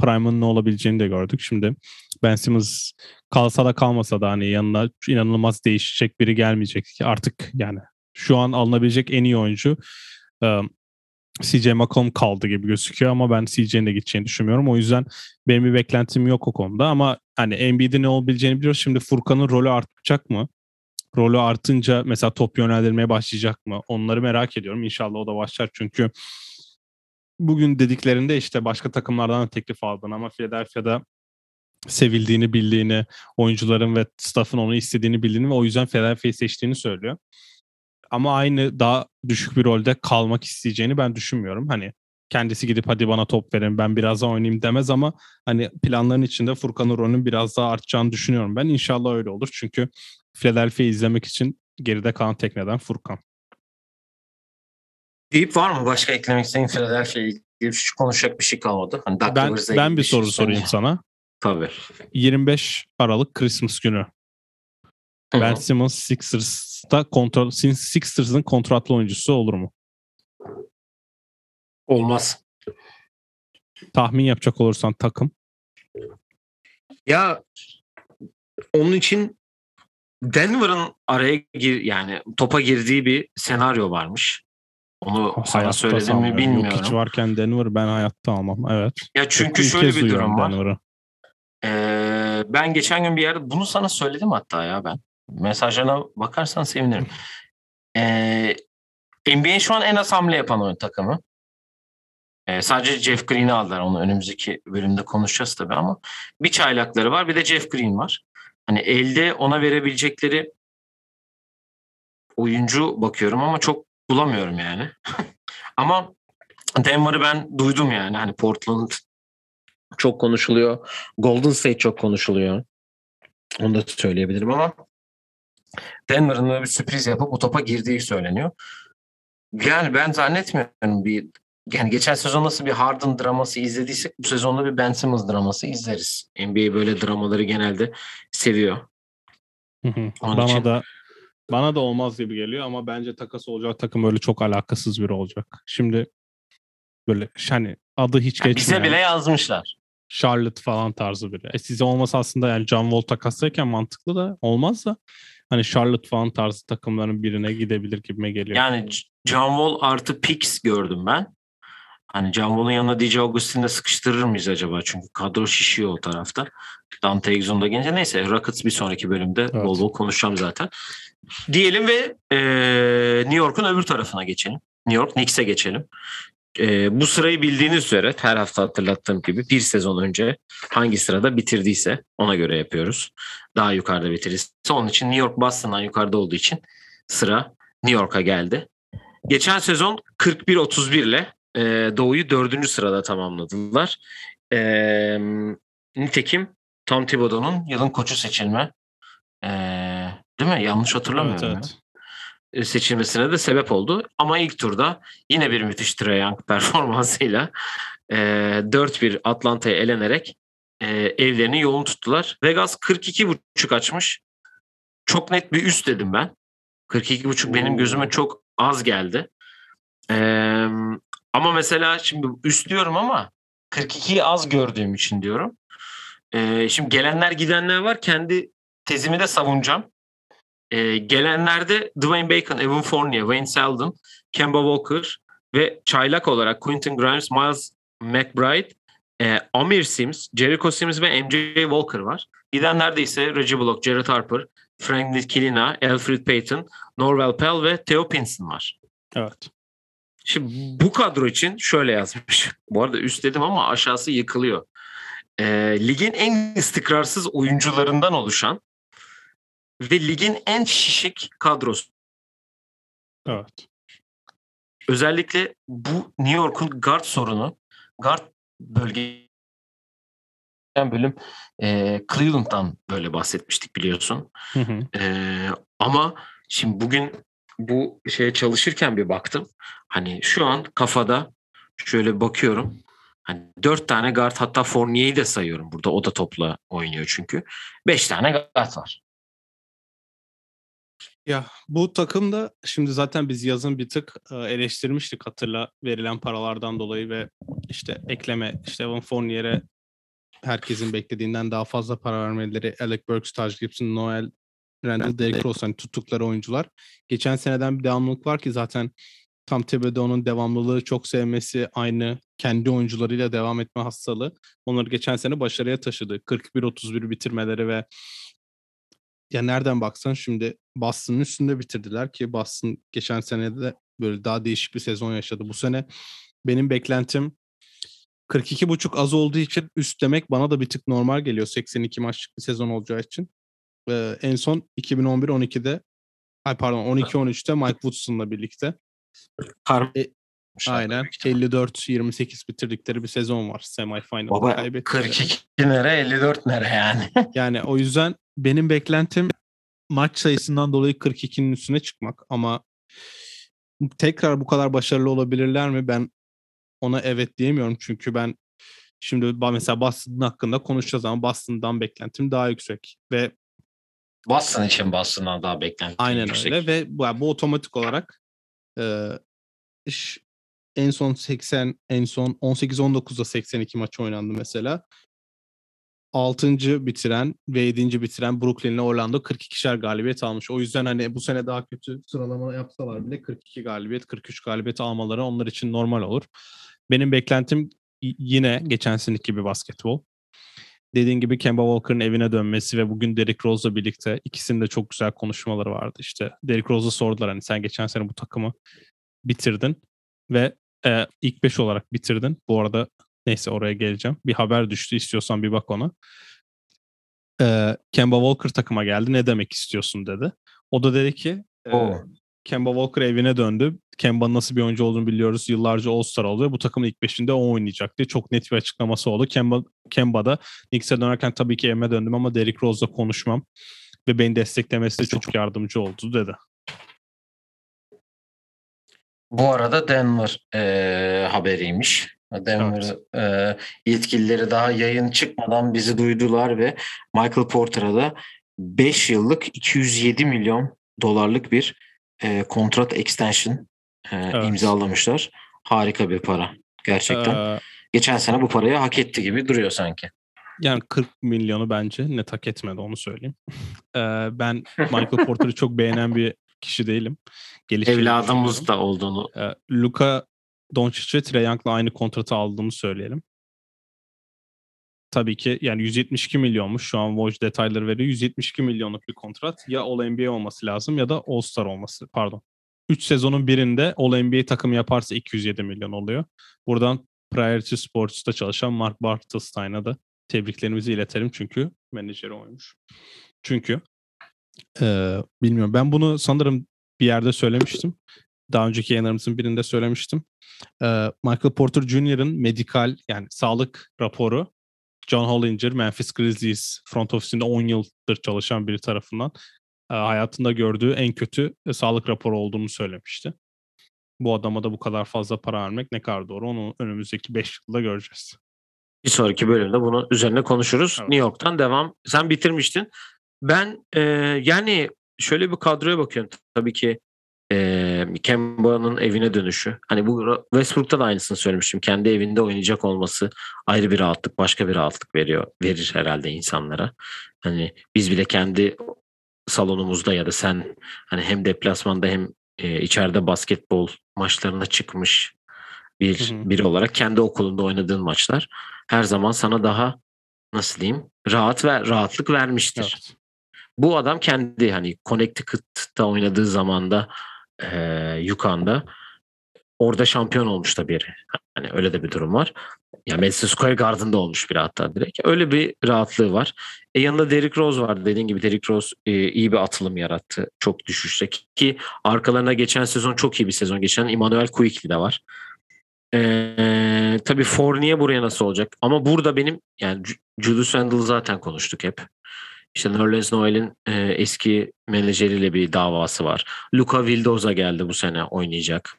prime'ın ne olabileceğini de gördük. Şimdi Ben Simmons kalsa da kalmasa da hani yanına inanılmaz değişecek biri gelmeyecek. Artık yani şu an alınabilecek en iyi oyuncu CJ McCollum kaldı gibi gözüküyor ama ben CJ'nin de gideceğini düşünmüyorum. O yüzden benim bir beklentim yok o konuda ama hani Embiid'in ne olabileceğini biliyoruz. Şimdi Furkan'ın rolü artacak mı? rolü artınca mesela top yönlendirmeye başlayacak mı? Onları merak ediyorum. İnşallah o da başlar çünkü bugün dediklerinde işte başka takımlardan da teklif aldın ama Philadelphia'da sevildiğini bildiğini, oyuncuların ve staff'ın onu istediğini bildiğini ve o yüzden Philadelphia'yı seçtiğini söylüyor. Ama aynı daha düşük bir rolde kalmak isteyeceğini ben düşünmüyorum. Hani kendisi gidip hadi bana top verin ben biraz daha oynayayım demez ama hani planların içinde Furkan'ın rolünün biraz daha artacağını düşünüyorum ben. İnşallah öyle olur çünkü Philadelphia'yı izlemek için geride kalan tek neden Furkan. Deyip var mı başka eklemek istediğin Philadelphia'ya ilgili hiç konuşacak bir şey kalmadı. Hani Ben ben bir şey soru sorayım söyleyeyim. sana. Tabii. 25 Aralık Christmas günü. Ben Simmons Sixers'ta kontrol Sixers'ın kontratlı oyuncusu olur mu? Olmaz. Tahmin yapacak olursan takım. Ya onun için Denver'ın araya gir yani topa girdiği bir senaryo varmış. Onu sana Hayatta söyledim mi bilmiyorum. Yok hiç varken Denver ben hayatta almam. Evet. Ya çünkü İlk şöyle bir durum var. Denver'ı. Ee, ben geçen gün bir yerde bunu sana söyledim hatta ya ben. Mesajlarına bakarsan sevinirim. Ee, NBA'in şu an en az hamle yapan oyun takımı. Ee, sadece Jeff Green'i aldılar. Onu önümüzdeki bölümde konuşacağız tabii ama bir çaylakları var bir de Jeff Green var. Hani elde ona verebilecekleri oyuncu bakıyorum ama çok bulamıyorum yani. ama Denver'ı ben duydum yani. Hani Portland çok konuşuluyor. Golden State çok konuşuluyor. Onu da söyleyebilirim ama Denver'ın bir sürpriz yapıp bu topa girdiği söyleniyor. Yani ben zannetmiyorum bir yani geçen sezon nasıl bir Harden draması izlediysek bu sezonda bir Ben Simmons draması izleriz. NBA böyle dramaları genelde seviyor. Hı hı. Onun bana için- da bana da olmaz gibi geliyor ama bence takas olacak takım öyle çok alakasız biri olacak. Şimdi böyle hani adı hiç geçmeyen bize bile yazmışlar. Charlotte falan tarzı biri. E size olmasa aslında yani John Wall takaslayken mantıklı da olmaz da hani Charlotte falan tarzı takımların birine gidebilir gibime geliyor. Yani John Wall artı Pix gördüm ben. Hani John Wall'un yanına DJ Augustin'de sıkıştırır mıyız acaba? Çünkü kadro şişiyor o tarafta. Dante Exum da gelince neyse Rockets bir sonraki bölümde Evet. bol bol konuşacağım zaten. Diyelim ve eee, New York'un öbür tarafına geçelim. New York Knicks'e geçelim. Eee, bu sırayı bildiğiniz üzere her hafta hatırlattığım gibi bir sezon önce hangi sırada bitirdiyse ona göre yapıyoruz. Daha yukarıda bitirirse. Onun için New York Boston'dan yukarıda olduğu için sıra New York'a geldi. Geçen sezon 41-31 ile e, Doğu'yu dördüncü sırada tamamladılar. E, nitekim Tom Thibodeau'nun yılın koçu seçilme e, değil mi? Yanlış hatırlamıyorum. evet, evet. Seçilmesine de sebep oldu. Ama ilk turda yine bir müthiş Trae Young performansıyla e, 4-1 Atlanta'ya elenerek e, evlerini yolunu tuttular. Vegas 42.5 açmış. Çok net bir üst dedim ben. 42.5 benim gözüme çok az geldi. E, ama mesela şimdi üst diyorum ama 42'yi az gördüğüm için diyorum. E, şimdi gelenler gidenler var. Kendi tezimi de savunacağım. E, gelenlerde Dwayne Bacon, Evan Fournier, Wayne Selden, Kemba Walker ve çaylak olarak Quentin Grimes, Miles McBride, e, Amir Sims, Jericho Sims ve MJ Walker var. Gidenlerde ise Reggie Block, Jared Harper, Frank Ntilikina, Alfred Payton, Norvel Pell ve Theo Pinson var. Evet. Şimdi bu kadro için şöyle yazmış. Bu arada üst dedim ama aşağısı yıkılıyor. E, ligin en istikrarsız oyuncularından oluşan ve ligin en şişik kadrosu. Evet. Özellikle bu New York'un guard sorunu, guard bölge bölüm e, Cleveland'dan böyle bahsetmiştik biliyorsun. Hı hı. E, ama şimdi bugün bu şeye çalışırken bir baktım. Hani şu an kafada şöyle bakıyorum. Hani dört tane guard hatta Fournier'i de sayıyorum burada. O da topla oynuyor çünkü. Beş tane guard var. Ya bu takımda şimdi zaten biz yazın bir tık e, eleştirmiştik hatırla verilen paralardan dolayı ve işte ekleme işte Evan Fournier'e herkesin beklediğinden daha fazla para vermeleri Alec Burks, Taj Gibson, Noel, Randall, Derrick Rose hani tuttukları oyuncular. Geçen seneden bir devamlılık var ki zaten Tom Thibodeau'nun devamlılığı çok sevmesi aynı kendi oyuncularıyla devam etme hastalığı. Onları geçen sene başarıya taşıdı. 41-31 bitirmeleri ve ya nereden baksan şimdi Boston'ın üstünde bitirdiler ki Boston geçen sene de böyle daha değişik bir sezon yaşadı. Bu sene benim beklentim 42.5 az olduğu için üst demek bana da bir tık normal geliyor 82 maçlık bir sezon olacağı için. Ee, en son 2011-12'de ay pardon 12-13'te Mike Woodson'la birlikte Kar E, aynen 54-28 bitirdikleri bir sezon var semifinal'da Baba kaybettiler. 42 nere 54 nere yani. Yani o yüzden benim beklentim maç sayısından dolayı 42'nin üstüne çıkmak ama tekrar bu kadar başarılı olabilirler mi? Ben ona evet diyemiyorum çünkü ben şimdi mesela Boston hakkında konuşacağız ama Boston'dan beklentim daha yüksek ve Boston için Boston'dan daha beklenti aynen yüksek. öyle ve bu, bu otomatik olarak e, iş- en son 80 en son 18-19'da 82 maç oynandı mesela. 6. bitiren ve 7. bitiren Brooklyn ile Orlando 42'şer galibiyet almış. O yüzden hani bu sene daha kötü sıralama yapsalar bile 42 galibiyet, 43 galibiyet almaları onlar için normal olur. Benim beklentim yine geçen seneki gibi basketbol. Dediğin gibi Kemba Walker'ın evine dönmesi ve bugün Derrick Rose'la birlikte ikisinin de çok güzel konuşmaları vardı. İşte Derrick Rose'a sordular hani sen geçen sene bu takımı bitirdin ve e, ilk 5 olarak bitirdin. Bu arada neyse oraya geleceğim. Bir haber düştü istiyorsan bir bak ona. E, Kemba Walker takıma geldi ne demek istiyorsun dedi. O da dedi ki e. Kemba Walker evine döndü. Kemba'nın nasıl bir oyuncu olduğunu biliyoruz. Yıllarca All-Star oldu ve bu takımın ilk beşinde o oynayacak diye çok net bir açıklaması oldu. Kemba, Kemba'da Knicks'e dönerken tabii ki Em'e döndüm ama Derrick Rose'la konuşmam ve beni desteklemesi de çok yardımcı oldu dedi. Bu arada Denver e, haberiymiş. Denver evet. e, yetkilileri daha yayın çıkmadan bizi duydular ve Michael Porter'a da 5 yıllık 207 milyon dolarlık bir e, kontrat extension e, evet. imzalamışlar. Harika bir para gerçekten. Ee, Geçen sene bu parayı hak etti gibi duruyor sanki. Yani 40 milyonu bence net hak etmedi onu söyleyeyim. Ee, ben Michael Porter'ı çok beğenen bir kişi değilim. Evladımız da olduğunu. Ee, Luka Doncic ve Trae Young'la aynı kontratı aldığımı söyleyelim. Tabii ki yani 172 milyonmuş şu an Woj detayları veriyor. 172 milyonluk bir kontrat. Ya All-NBA olması lazım ya da All-Star olması. Pardon. 3 sezonun birinde All-NBA takımı yaparsa 207 milyon oluyor. Buradan Priority Sports'ta çalışan Mark Bartelstein'a da tebriklerimizi iletelim çünkü menajeri oymuş. Çünkü e, bilmiyorum ben bunu sanırım bir yerde söylemiştim. Daha önceki yayınlarımızın birinde söylemiştim. E, Michael Porter Jr.'ın medikal yani sağlık raporu John Hollinger, Memphis Grizzlies front ofisinde 10 yıldır çalışan biri tarafından e, hayatında gördüğü en kötü e, sağlık raporu olduğunu söylemişti. Bu adama da bu kadar fazla para vermek ne kadar doğru onu önümüzdeki 5 yılda göreceğiz. Bir sonraki bölümde bunu üzerine konuşuruz. Evet. New York'tan devam. Sen bitirmiştin. Ben e, yani şöyle bir kadroya bakıyorum. Tabii ki e, Kemba'nın evine dönüşü. Hani bu Westbrook'ta da aynısını söylemiştim. Kendi evinde oynayacak olması ayrı bir rahatlık, başka bir rahatlık veriyor. Verir herhalde insanlara. Hani biz bile kendi salonumuzda ya da sen hani hem deplasmanda hem e, içeride basketbol maçlarına çıkmış bir biri olarak kendi okulunda oynadığın maçlar her zaman sana daha nasıl diyeyim rahat ve rahatlık vermiştir. Evet. Bu adam kendi hani Connecticut'ta oynadığı zamanda e, Yukan'da orada şampiyon olmuş da biri. Hani öyle de bir durum var. Ya Madison Square Garden'da olmuş biri hatta direkt. Öyle bir rahatlığı var. E yanında Derrick Rose var. Dediğin gibi Derrick Rose e, iyi bir atılım yarattı. Çok düşüşte ki arkalarına geçen sezon çok iyi bir sezon geçen Emmanuel Quickly de var. Ee, tabii Fournier buraya nasıl olacak? Ama burada benim yani Julius Randle zaten konuştuk hep. İşte Nerlens Noel'in e, eski menajeriyle bir davası var. Luka Vildoza geldi bu sene oynayacak.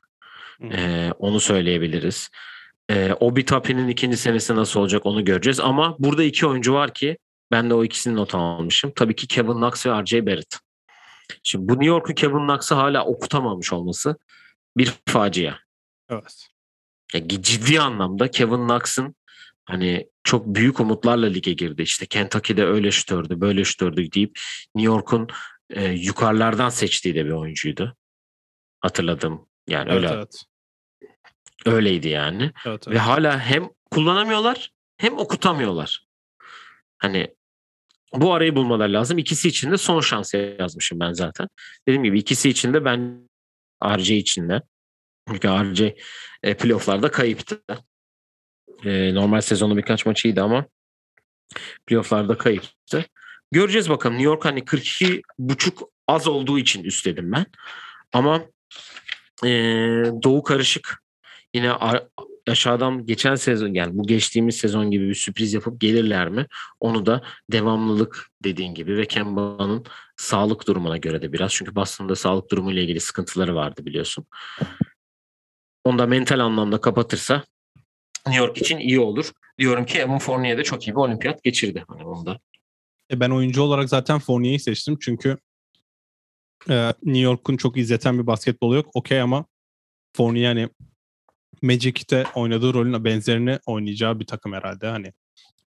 E, onu söyleyebiliriz. E, Obi Toppin'in ikinci senesi nasıl olacak onu göreceğiz. Ama burada iki oyuncu var ki ben de o ikisini not almışım. Tabii ki Kevin Knox ve RJ Barrett. Şimdi bu New York'un Kevin Knox'ı hala okutamamış olması bir facia. Evet. Ya, ciddi anlamda Kevin Knox'ın hani çok büyük umutlarla lige girdi. İşte Kentucky'de öyle şutördü, böyle şutördü deyip New York'un e, yukarılardan seçtiği de bir oyuncuydu. Hatırladım. Yani evet, öyle evet. öyleydi yani. Evet, evet. Ve hala hem kullanamıyorlar hem okutamıyorlar. Hani bu arayı bulmaları lazım. İkisi için de son şans yazmışım ben zaten. Dediğim gibi ikisi için de ben RC için de. Çünkü RC e, playofflarda kayıptı. E, normal sezonu birkaç maçı iyiydi ama playofflarda kayıptı. Göreceğiz bakalım. New York hani 42 buçuk az olduğu için üstledim ben. Ama e, Doğu karışık. Yine aşağıdan geçen sezon yani bu geçtiğimiz sezon gibi bir sürpriz yapıp gelirler mi? Onu da devamlılık dediğin gibi ve Kemba'nın sağlık durumuna göre de biraz. Çünkü Boston'da sağlık durumuyla ilgili sıkıntıları vardı biliyorsun. Onu da mental anlamda kapatırsa New York için iyi olur. Diyorum ki Evan Fournier de çok iyi bir olimpiyat geçirdi. Hani onda. E ben oyuncu olarak zaten Fournier'i seçtim çünkü e, New York'un çok izleten bir basketbolu yok. Okey ama Fournier hani Magic'te oynadığı rolün benzerini oynayacağı bir takım herhalde. Hani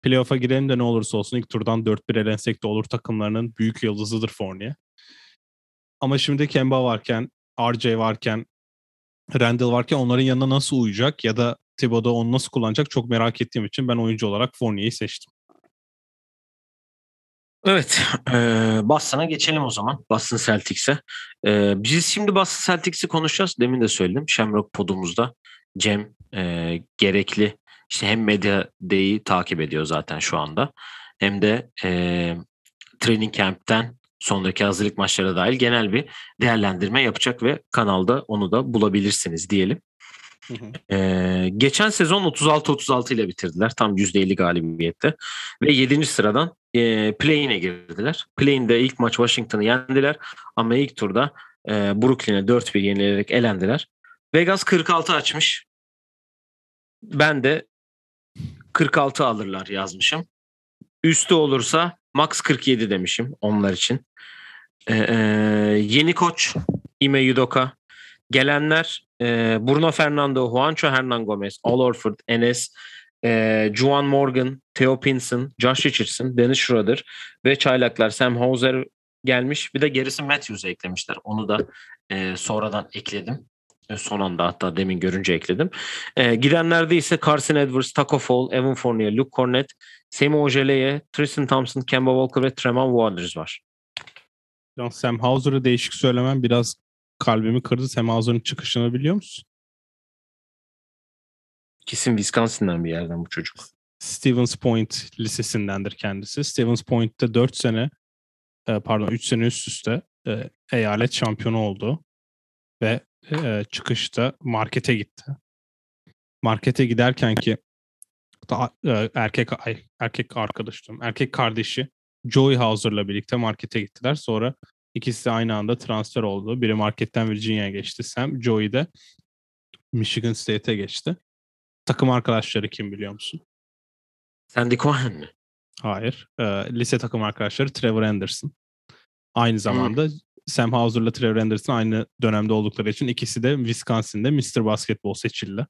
playoff'a girelim de ne olursa olsun ilk turdan 4-1 elensek de olur takımlarının büyük yıldızıdır Fournier. Ama şimdi Kemba varken, RJ varken, Randall varken onların yanına nasıl uyacak ya da Thibodeau onu nasıl kullanacak çok merak ettiğim için ben oyuncu olarak Fournier'i seçtim. Evet, e, Boston'a geçelim o zaman. Boston Celtics'e. E, biz şimdi Boston Celtics'i konuşacağız. Demin de söyledim. Shamrock podumuzda Cem e, gerekli işte hem medya Day'i takip ediyor zaten şu anda. Hem de e, training camp'ten sonraki hazırlık maçlara dahil genel bir değerlendirme yapacak ve kanalda onu da bulabilirsiniz diyelim. Ee, geçen sezon 36-36 ile bitirdiler. Tam %50 galibiyette. Ve 7. sıradan e, play-in'e girdiler. Play-in'de ilk maç Washington'ı yendiler. Ama ilk turda e, Brooklyn'e 4-1 yenilerek elendiler. Vegas 46 açmış. Ben de 46 alırlar yazmışım. Üstü olursa max 47 demişim onlar için. Ee, yeni koç Ime Yudoka. Gelenler e, Bruno Fernando, Juancho Hernan Gomez, Al Orford, Enes, e, Juan Morgan, Theo Pinson, Josh Richardson, Dennis Schroeder ve çaylaklar Sam Hauser gelmiş. Bir de gerisi Matthews'e eklemişler. Onu da e, sonradan ekledim. E, son anda hatta demin görünce ekledim. E, gidenlerde ise Carson Edwards, Taco Fall, Evan Fournier, Luke Cornett, Semi Ojeleye, Tristan Thompson, Kemba Walker ve Tremont Waters var. Sam Hauser'ı değişik söylemem biraz kalbimi kırdı. Hauser'ın çıkışını biliyor musun? Kesin Wisconsin'den bir yerden bu çocuk. Stevens Point lisesindendir kendisi. Stevens Point'te 4 sene e, pardon 3 sene üst üste e, eyalet şampiyonu oldu. Ve e, çıkışta markete gitti. Markete giderken ki erkek erkek arkadaşım, erkek kardeşi Joey Hauser'la birlikte markete gittiler. Sonra ikisi de aynı anda transfer oldu. Biri marketten Virginia'ya geçti. Sam, Joey de Michigan State'e geçti. Takım arkadaşları kim biliyor musun? Sandy Cohen mi? Hayır. E, lise takım arkadaşları Trevor Anderson. Aynı zamanda hmm. Sam Hauser'la Trevor Anderson aynı dönemde oldukları için ikisi de Wisconsin'de Mr. Basketball seçildi.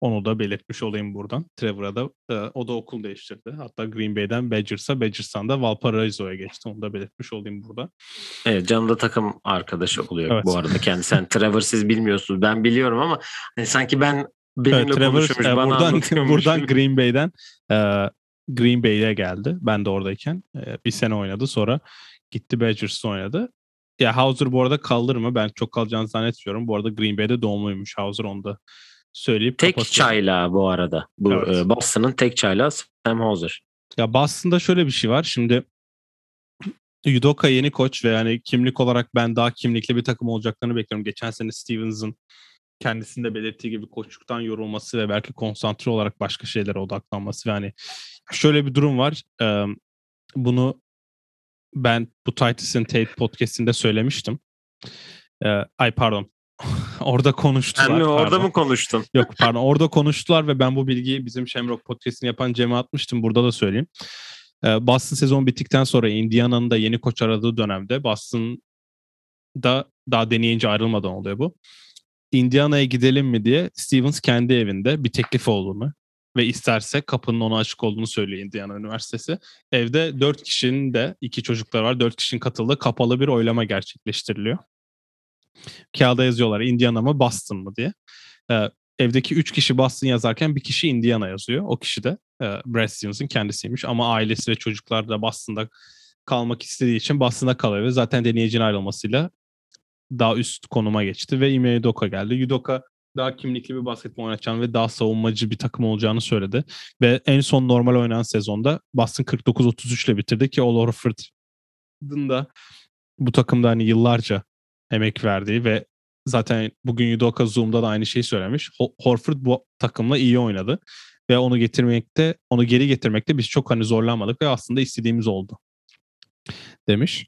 Onu da belirtmiş olayım buradan. Trevor'a da e, o da okul değiştirdi. Hatta Green Bay'den Badgers'a, Badgers'tan da Valparaiso'ya geçti. Onu da belirtmiş olayım burada. Evet Can da takım arkadaşı oluyor evet. bu arada kendisi. Sen Trevor siz bilmiyorsunuz. Ben biliyorum ama hani sanki ben benimle evet, Trevor, konuşmuş, e, bana buradan, buradan Green Bay'den e, Green Bay'e geldi. Ben de oradayken e, bir sene oynadı. Sonra gitti Badgers'ta oynadı. Ya Hauser bu arada kalır mı? Ben çok kalacağını zannetmiyorum. Bu arada Green Bay'de doğumluymuş Hauser onu da söyleyip Tek çayla bu arada. Bu evet. e, Boston'ın tek çayla Sam Hauser. Ya Boston'da şöyle bir şey var. Şimdi Yudoka yeni koç ve yani kimlik olarak ben daha kimlikli bir takım olacaklarını bekliyorum. Geçen sene Stevens'ın kendisinde belirttiği gibi koçluktan yorulması ve belki konsantre olarak başka şeylere odaklanması ve hani şöyle bir durum var. Ee, bunu ben bu Titus'ın Tate podcast'inde söylemiştim. Ee, ay pardon. orada konuştular. Sen mi orada pardon. mı konuştun? Yok pardon orada konuştular ve ben bu bilgiyi bizim Shamrock podcast'ini yapan Cem'e atmıştım. Burada da söyleyeyim. Ee, Boston sezon bittikten sonra Indiana'nın da yeni koç aradığı dönemde Boston'da daha deneyince ayrılmadan oluyor bu. Indiana'ya gidelim mi diye Stevens kendi evinde bir teklif olduğunu ve isterse kapının ona açık olduğunu söylüyor Indiana Üniversitesi. Evde dört kişinin de iki çocuklar var. Dört kişinin katıldığı kapalı bir oylama gerçekleştiriliyor. Kağıda yazıyorlar Indiana mı Boston mı diye. Ee, evdeki üç kişi Boston yazarken bir kişi Indiana yazıyor. O kişi de e, Brad Stevens'ın kendisiymiş. Ama ailesi ve çocuklar da Boston'da kalmak istediği için Boston'da kalıyor ve zaten deneyicinin ayrılmasıyla daha üst konuma geçti ve Ime Udoka geldi. Udoka daha kimlikli bir basketbol oynatacağını ve daha savunmacı bir takım olacağını söyledi. Ve en son normal oynanan sezonda Boston 49-33 ile bitirdi ki Al Horford'un da bu takımda hani yıllarca emek verdiği ve zaten bugün Yudoka Zoom'da da aynı şeyi söylemiş. Horford bu takımla iyi oynadı ve onu getirmekte, onu geri getirmekte biz çok hani zorlanmadık ve aslında istediğimiz oldu demiş.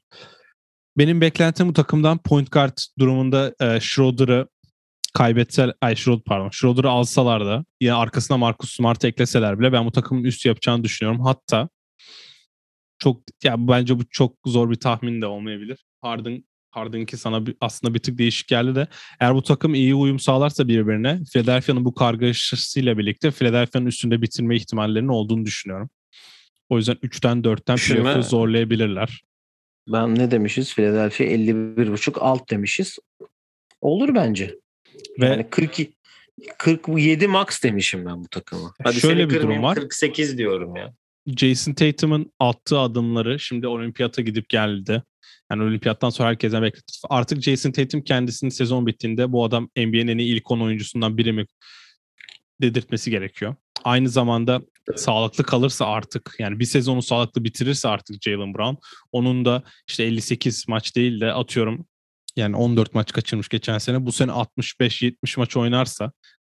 Benim beklentim bu takımdan point guard durumunda e, Schroeder'ı kaybetse, ay Schroeder pardon, Schroeder'ı alsalar da yine arkasına Marcus Smart'ı ekleseler bile ben bu takımın üst yapacağını düşünüyorum. Hatta çok ya bence bu çok zor bir tahmin de olmayabilir. Harden Harden'ki sana bir, aslında bir tık değişik geldi de eğer bu takım iyi uyum sağlarsa birbirine Philadelphia'nın bu kargaşasıyla birlikte Philadelphia'nın üstünde bitirme ihtimallerinin olduğunu düşünüyorum. O yüzden 3'ten 4'ten playoff'u zorlayabilirler. Ben ne demişiz? Philadelphia 51.5 alt demişiz. Olur bence. Ve yani 42 47 max demişim ben bu takıma. Hadi şöyle bir durum var. 48 diyorum ya. Jason Tatum'un attığı adımları şimdi olimpiyata gidip geldi. Yani olimpiyattan sonra herkesten bekletti. Artık Jason Tatum kendisinin sezon bittiğinde bu adam NBA'nin ilk 10 oyuncusundan biri mi dedirtmesi gerekiyor. Aynı zamanda sağlıklı kalırsa artık yani bir sezonu sağlıklı bitirirse artık Jalen Brown onun da işte 58 maç değil de atıyorum yani 14 maç kaçırmış geçen sene. Bu sene 65-70 maç oynarsa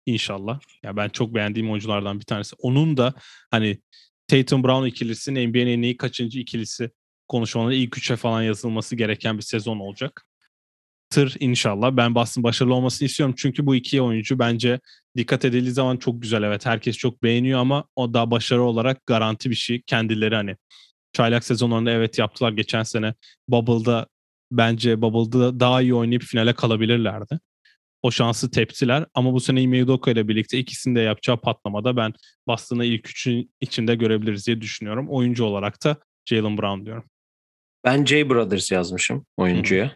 inşallah. Ya ben çok beğendiğim oyunculardan bir tanesi. Onun da hani Tatum Brown ikilisinin NBA'nin en iyi kaçıncı ikilisi konuşmaları ilk üçe falan yazılması gereken bir sezon olacak. Tır inşallah. Ben Boston başarılı olmasını istiyorum. Çünkü bu iki oyuncu bence dikkat edildiği zaman çok güzel. Evet herkes çok beğeniyor ama o da başarı olarak garanti bir şey. Kendileri hani çaylak sezonlarında evet yaptılar geçen sene. Bubble'da bence Bubble'da daha iyi oynayıp finale kalabilirlerdi. O şansı teptiler ama bu sene Ime Udoka ile birlikte ikisini de yapacağı patlamada ben Boston'ı ilk üçün içinde görebiliriz diye düşünüyorum. Oyuncu olarak da Jalen Brown diyorum. Ben J Brothers yazmışım oyuncuya. Hı-hı.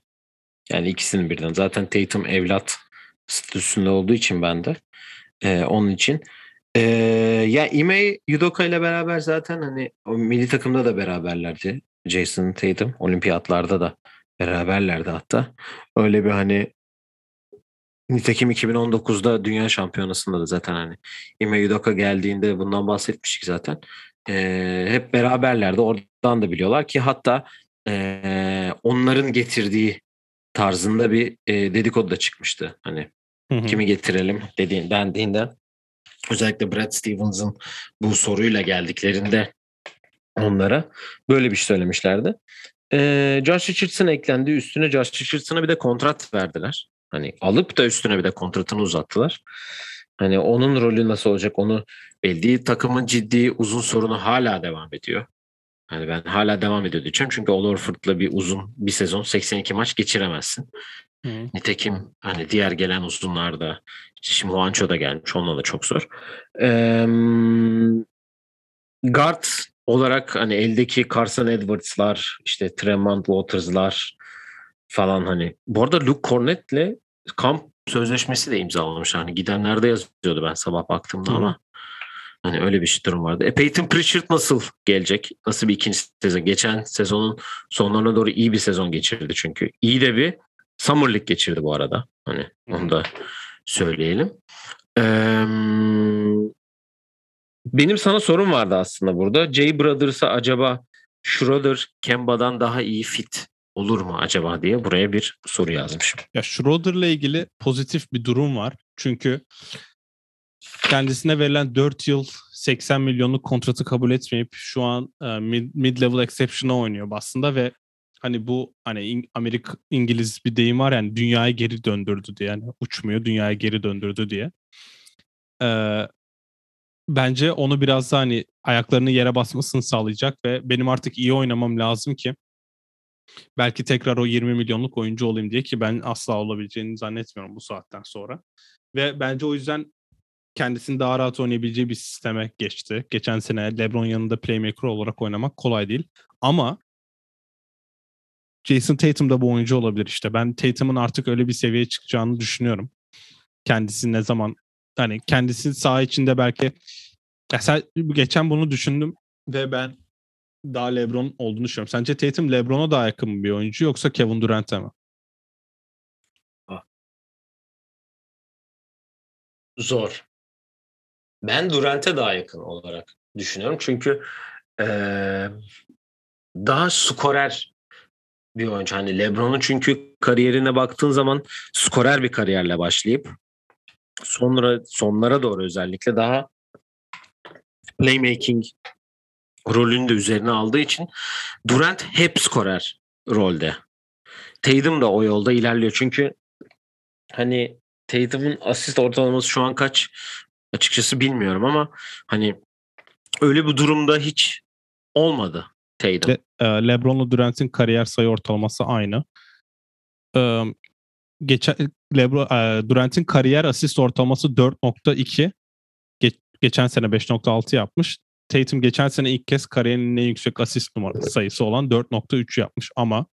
Yani ikisinin birden. Zaten Tatum evlat statüsünde olduğu için ben de. Ee, onun için. Ee, ya Ime Udoka ile beraber zaten hani o milli takımda da beraberlerdi. Jason Tatum olimpiyatlarda da beraberlerdi hatta. Öyle bir hani Nitekim 2019'da Dünya Şampiyonası'nda da zaten hani Ime Udoka geldiğinde bundan bahsetmiştik zaten. Ee, hep beraberlerdi. Oradan da biliyorlar ki hatta e, onların getirdiği tarzında bir e, dedikodu da çıkmıştı. Hani hı hı. kimi getirelim dediğin, dendiğinde özellikle Brad Stevens'ın bu soruyla geldiklerinde onlara böyle bir şey söylemişlerdi. E, Josh Richardson eklendi. Üstüne Josh Richardson'a bir de kontrat verdiler. Hani alıp da üstüne bir de kontratını uzattılar. Hani onun rolü nasıl olacak onu belli Takımın ciddi uzun sorunu hala devam ediyor. Hani ben hala devam ediyor diyeceğim. Çünkü Ol Orford'la bir uzun bir sezon 82 maç geçiremezsin. Hı. Nitekim hani diğer gelen uzunlarda işte şimdi Juancho da gelmiş. Onunla da çok zor. Ee, guard olarak hani eldeki Carson Edwards'lar işte Tremont Waters'lar falan hani. Bu arada Luke Cornett'le kamp sözleşmesi de imzalamış. Hani gidenlerde yazıyordu ben sabah baktığımda Hı. ama hani öyle bir durum vardı. E Peyton Pritchard nasıl gelecek? Nasıl bir ikinci sezon? Geçen sezonun sonlarına doğru iyi bir sezon geçirdi çünkü. İyi de bir Summer League geçirdi bu arada. Hani onu da söyleyelim. Ee, benim sana sorum vardı aslında burada. Jay Brothers'a acaba Schroeder Kemba'dan daha iyi fit olur mu acaba diye buraya bir soru yazmışım. Ya Schroeder'la ilgili pozitif bir durum var. Çünkü kendisine verilen 4 yıl 80 milyonluk kontratı kabul etmeyip şu an e, mid-level exception'a oynuyor aslında ve hani bu hani Amerik İngiliz bir deyim var yani dünyayı geri döndürdü diye yani uçmuyor dünyayı geri döndürdü diye. Ee, bence onu biraz da hani ayaklarını yere basmasını sağlayacak ve benim artık iyi oynamam lazım ki belki tekrar o 20 milyonluk oyuncu olayım diye ki ben asla olabileceğini zannetmiyorum bu saatten sonra. Ve bence o yüzden kendisini daha rahat oynayabileceği bir sisteme geçti. Geçen sene LeBron yanında playmaker olarak oynamak kolay değil. Ama Jason Tatum da bu oyuncu olabilir işte. Ben Tatum'un artık öyle bir seviyeye çıkacağını düşünüyorum. Kendisi ne zaman hani kendisi saha içinde belki mesela geçen bunu düşündüm ve ben daha LeBron olduğunu düşünüyorum. Sence Tatum LeBron'a daha yakın bir oyuncu yoksa Kevin Durant'e mi? Ah. Zor. Ben Durant'e daha yakın olarak düşünüyorum. Çünkü ee, daha skorer bir oyuncu. Hani LeBron'un çünkü kariyerine baktığın zaman skorer bir kariyerle başlayıp sonra sonlara doğru özellikle daha playmaking rolünü de üzerine aldığı için Durant hep skorer rolde. Tatum da o yolda ilerliyor. Çünkü hani Tatum'un asist ortalaması şu an kaç açıkçası bilmiyorum ama hani öyle bir durumda hiç olmadı Tatum. Le, e, LeBron'la Durant'in kariyer sayı ortalaması aynı. Ee, geçen LeBron e, Durant'in kariyer asist ortalaması 4.2. Ge, geçen sene 5.6 yapmış. Tatum geçen sene ilk kez kariyerinin en yüksek asist numarası sayısı olan 4.3 yapmış ama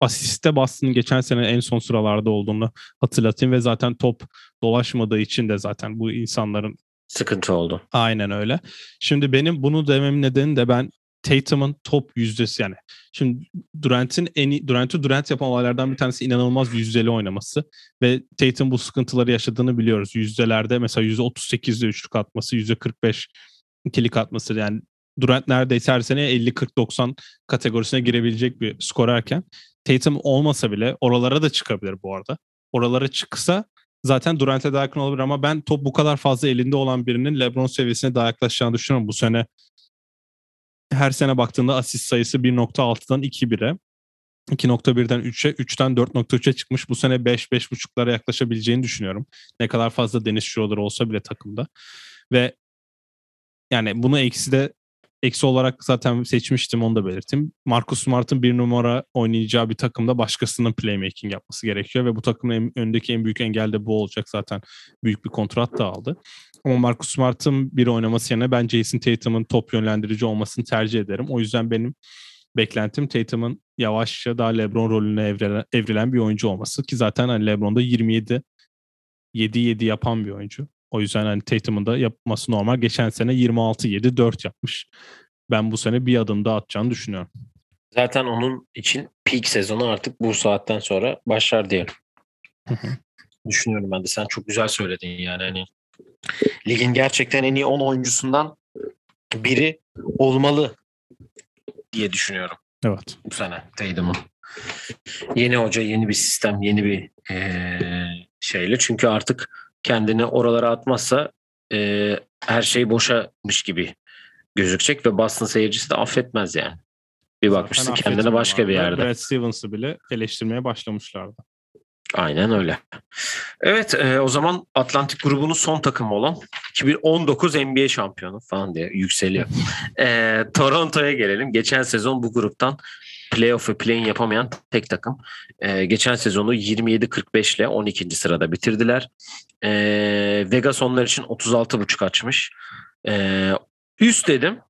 asiste Boston'ın geçen sene en son sıralarda olduğunu hatırlatayım ve zaten top dolaşmadığı için de zaten bu insanların sıkıntı oldu. Aynen öyle. Şimdi benim bunu dememin nedeni de ben Tatum'un top yüzdesi yani. Şimdi Durant'in en iyi, Durant'ı Durant yapan olaylardan bir tanesi inanılmaz yüzdeli oynaması ve Tatum bu sıkıntıları yaşadığını biliyoruz. Yüzdelerde mesela %38'de üçlük atması, %45 ikilik atması yani Durant neredeyse her sene 50-40-90 kategorisine girebilecek bir skorerken Tatum olmasa bile oralara da çıkabilir bu arada. Oralara çıksa zaten Durant'e daha yakın olabilir ama ben top bu kadar fazla elinde olan birinin LeBron seviyesine daha yaklaşacağını düşünüyorum. Bu sene her sene baktığında asist sayısı 1.6'dan 2.1'e 2.1'den 3'e, 3'ten 4.3'e çıkmış. Bu sene 5-5.5'lara yaklaşabileceğini düşünüyorum. Ne kadar fazla Deniz Schroeder olsa bile takımda. Ve yani bunu eksi de eksi olarak zaten seçmiştim onu da belirttim. Marcus Smart'ın bir numara oynayacağı bir takımda başkasının playmaking yapması gerekiyor ve bu takımın en, önündeki en büyük engel de bu olacak zaten. Büyük bir kontrat da aldı. Ama Marcus Smart'ın bir oynaması yerine ben Jason Tatum'un top yönlendirici olmasını tercih ederim. O yüzden benim beklentim Tatum'un yavaşça daha LeBron rolüne evrilen, evrilen bir oyuncu olması ki zaten hani LeBron'da 27 7-7 yapan bir oyuncu. O yüzden hani Tatum'un da yapması normal. Geçen sene 26-7-4 yapmış. Ben bu sene bir adım daha atacağını düşünüyorum. Zaten onun için peak sezonu artık bu saatten sonra başlar diye düşünüyorum ben de. Sen çok güzel söyledin yani hani ligin gerçekten en iyi 10 oyuncusundan biri olmalı diye düşünüyorum. Evet. Bu sene Tatum'un. Yeni hoca, yeni bir sistem, yeni bir ee, şeyle. Çünkü artık kendini oralara atmazsa e, her şey boşamış gibi gözükecek ve Boston seyircisi de affetmez yani. Bir bakmışsın kendine başka bir yerde. Brad Stevens'ı bile eleştirmeye başlamışlardı. Aynen öyle. Evet e, o zaman Atlantik grubunun son takımı olan 2019 NBA şampiyonu falan diye yükseliyor. e, Toronto'ya gelelim. Geçen sezon bu gruptan playoff ve play-in yapamayan tek takım. E, geçen sezonu 27-45 ile 12. sırada bitirdiler. E, Vegas onlar için 36.5 açmış. E, üst dedim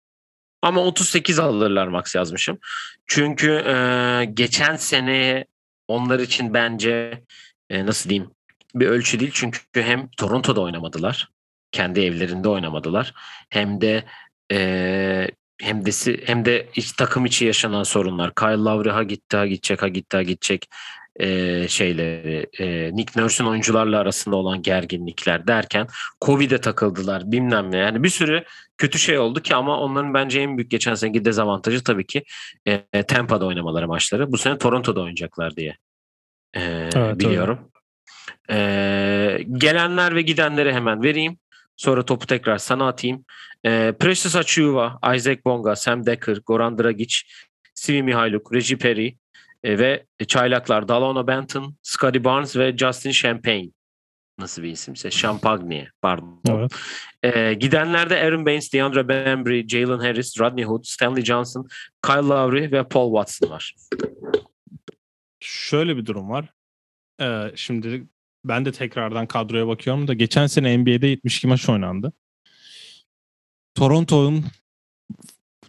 ama 38 alırlar max yazmışım. Çünkü e, geçen sene onlar için bence e, nasıl diyeyim bir ölçü değil. Çünkü hem Toronto'da oynamadılar. Kendi evlerinde oynamadılar. Hem de e, hem de hem de iç, takım içi yaşanan sorunlar. Kyle Lowry ha gitti ha gidecek ha gitti ha gidecek e, şeyleri e, Nick Nurse'un oyuncularla arasında olan gerginlikler derken Covid'e takıldılar bilmem ne. Yani bir sürü kötü şey oldu ki ama onların bence en büyük geçen seneki dezavantajı tabii ki e, Tampa'da oynamaları maçları. Bu sene Toronto'da oynayacaklar diye e, evet, biliyorum. E, gelenler ve gidenleri hemen vereyim. Sonra topu tekrar sana atayım. E, Precious Achiuwa, Isaac Bonga, Sam Decker, Goran Dragic, Simi Mihailuk, Reggie Perry e, ve çaylaklar Dalona Benton, Scotty Barnes ve Justin Champagne. Nasıl bir isimse? Champagne pardon. Evet. E, gidenlerde Aaron Baines, DeAndre Bembry, Jalen Harris, Rodney Hood, Stanley Johnson, Kyle Lowry ve Paul Watson var. Şöyle bir durum var. Ee, şimdi ben de tekrardan kadroya bakıyorum da geçen sene NBA'de 72 maç oynandı. Toronto'nun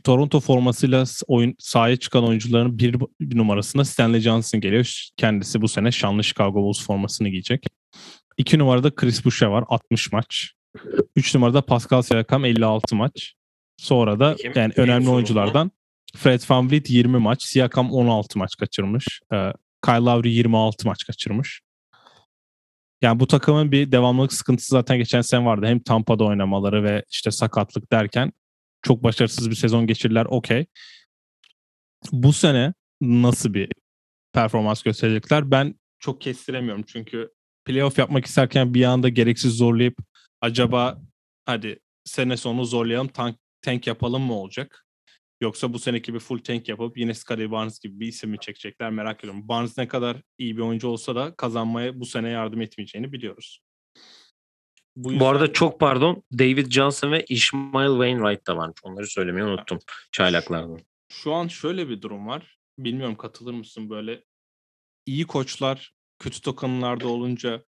Toronto formasıyla oyun sahaya çıkan oyuncuların bir, bir numarasında Stanley Johnson geliyor. Kendisi bu sene şanlı Chicago Bulls formasını giyecek. İki numarada Chris Boucher var 60 maç. Üç numarada Pascal Siakam 56 maç. Sonra da Kim? yani önemli oyunculardan Fred VanVleet 20 maç, Siakam 16 maç kaçırmış. Ee, Kyle Lowry 26 maç kaçırmış. Yani bu takımın bir devamlılık sıkıntısı zaten geçen sene vardı. Hem Tampa'da oynamaları ve işte sakatlık derken çok başarısız bir sezon geçirdiler. Okey. Bu sene nasıl bir performans gösterecekler? Ben çok kestiremiyorum. Çünkü playoff yapmak isterken bir anda gereksiz zorlayıp acaba hadi sene sonu zorlayalım tank, tank yapalım mı olacak? Yoksa bu seneki bir full tank yapıp yine Scottie Barnes gibi bir isim mi çekecekler merak ediyorum. Barnes ne kadar iyi bir oyuncu olsa da kazanmaya bu sene yardım etmeyeceğini biliyoruz. Bu, yüzden... bu arada çok pardon David Johnson ve Ishmael Wainwright da varmış. Onları söylemeyi unuttum çaylaklardan. Şu an şöyle bir durum var. Bilmiyorum katılır mısın böyle iyi koçlar kötü takımlarda olunca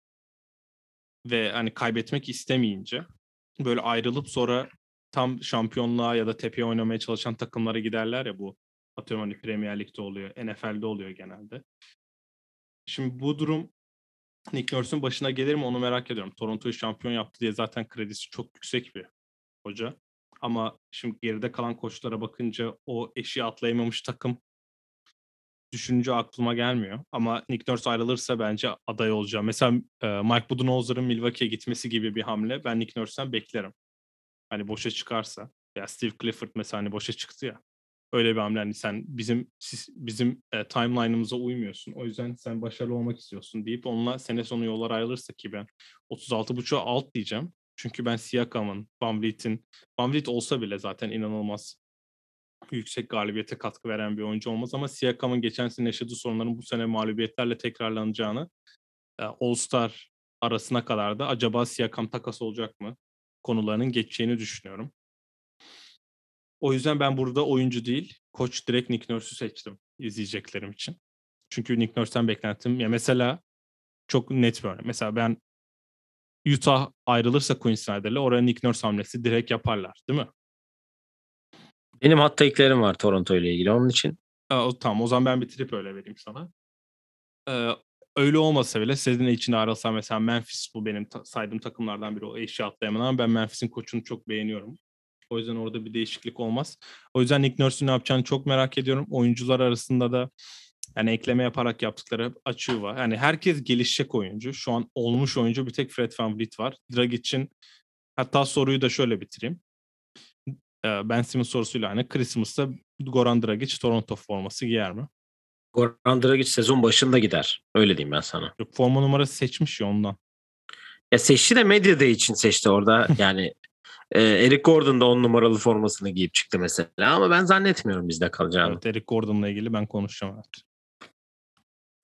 ve hani kaybetmek istemeyince böyle ayrılıp sonra tam şampiyonluğa ya da tepeye oynamaya çalışan takımlara giderler ya bu atıyorum hani Premier Lig'de oluyor, NFL'de oluyor genelde. Şimdi bu durum Nick Nurse'un başına gelir mi onu merak ediyorum. Toronto'yu şampiyon yaptı diye zaten kredisi çok yüksek bir hoca. Ama şimdi geride kalan koçlara bakınca o eşiği atlayamamış takım düşününce aklıma gelmiyor. Ama Nick Nurse ayrılırsa bence aday olacağım. Mesela Mike Budenholzer'ın Milwaukee'ye gitmesi gibi bir hamle ben Nick Nurse'den beklerim. Hani boşa çıkarsa. Ya Steve Clifford mesela hani boşa çıktı ya. Öyle bir hamle hani sen bizim bizim e, timeline'ımıza uymuyorsun. O yüzden sen başarılı olmak istiyorsun deyip onunla sene sonu yollar ayrılırsa ki ben 36.5'a alt diyeceğim. Çünkü ben Siakam'ın, Van Vliet'in, Van Vliet olsa bile zaten inanılmaz yüksek galibiyete katkı veren bir oyuncu olmaz ama Siakam'ın geçen sene yaşadığı sorunların bu sene mağlubiyetlerle tekrarlanacağını e, All-Star arasına kadar da acaba Siakam takas olacak mı konularının geçeceğini düşünüyorum. O yüzden ben burada oyuncu değil, koç direkt Nick Nurse'ü seçtim izleyeceklerim için. Çünkü Nick Nurse'den beklentim ya mesela çok net bir örnek. Mesela ben Utah ayrılırsa Quinn Snyder'le oraya Nick Nurse hamlesi direkt yaparlar değil mi? Benim hatta ilklerim var Toronto ile ilgili onun için. Aa, o, tamam o zaman ben bitirip öyle vereyim sana. Ee, öyle olmasa bile Sedine için ayrılsa mesela Memphis bu benim ta- saydığım takımlardan biri o eşi atlayamam ama ben Memphis'in koçunu çok beğeniyorum. O yüzden orada bir değişiklik olmaz. O yüzden Nick Nurse'ün ne yapacağını çok merak ediyorum. Oyuncular arasında da yani ekleme yaparak yaptıkları açığı var. Yani herkes gelişecek oyuncu. Şu an olmuş oyuncu bir tek Fred VanVleet var. Dragic'in hatta soruyu da şöyle bitireyim. Ben Simmons sorusuyla hani Christmas'ta Goran Dragic Toronto forması giyer mi? Goran Dragic sezon başında gider. Öyle diyeyim ben sana. Yok, forma numarası seçmiş ya ondan. Ya seçti de medya için seçti orada. Yani e, Eric Gordon da on numaralı formasını giyip çıktı mesela. Ama ben zannetmiyorum bizde kalacağını. Evet Eric Gordon'la ilgili ben konuşacağım. Evet.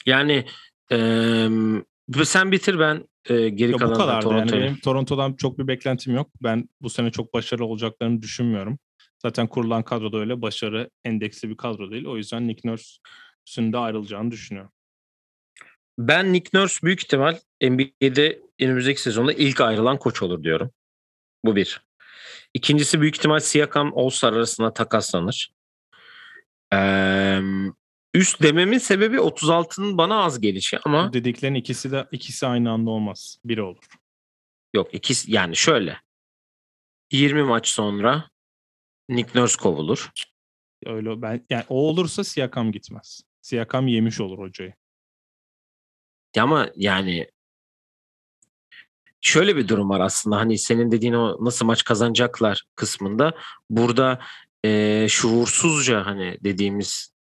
Yani e, sen bitir ben e, geri kalan Bu kadar yani benim Toronto'dan çok bir beklentim yok. Ben bu sene çok başarılı olacaklarını düşünmüyorum. Zaten kurulan kadro da öyle başarı endeksli bir kadro değil. O yüzden Nick Nurse'ün de ayrılacağını düşünüyorum. Ben Nick Nurse büyük ihtimal NBA'de önümüzdeki sezonda ilk ayrılan koç olur diyorum. Bu bir. İkincisi büyük ihtimal Siakam All-Star arasında takaslanır. Ee, üst dememin sebebi 36'nın bana az gelişi ama dediklerin ikisi de ikisi aynı anda olmaz. Biri olur. yok ikisi yani şöyle 20 maç sonra Nick Nurse kovulur. Öyle ben yani o olursa Siakam gitmez. Siakam yemiş olur hocayı. Ama yani şöyle bir durum var aslında hani senin dediğin o nasıl maç kazanacaklar kısmında burada e, şuursuzca hani dediğimiz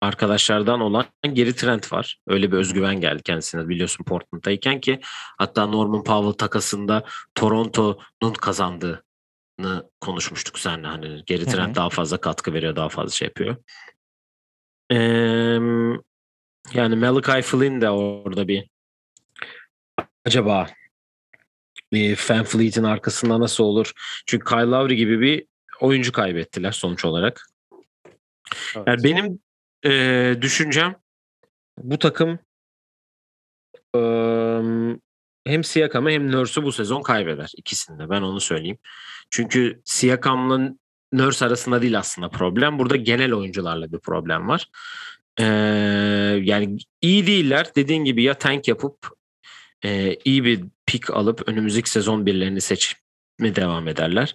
arkadaşlardan olan geri trend var. Öyle bir özgüven geldi kendisine biliyorsun Portland'dayken ki hatta Norman Powell takasında Toronto'nun kazandığını konuşmuştuk seninle. Hani geri trend Hı-hı. daha fazla katkı veriyor, daha fazla şey yapıyor. Ee, yani Malachi Flynn de orada bir acaba e, Fan Fleet'in arkasında nasıl olur? Çünkü Kyle Lowry gibi bir oyuncu kaybettiler sonuç olarak. Evet. Yani benim e, düşüncem bu takım e, hem Siakam'ı hem Nurse'u bu sezon kaybeder. ikisinde ben onu söyleyeyim. Çünkü Siakam'la Nurse arasında değil aslında problem. Burada genel oyuncularla bir problem var. Ee, yani iyi değiller. Dediğin gibi ya tank yapıp e, iyi bir pick alıp önümüzdeki sezon birilerini seçme devam ederler.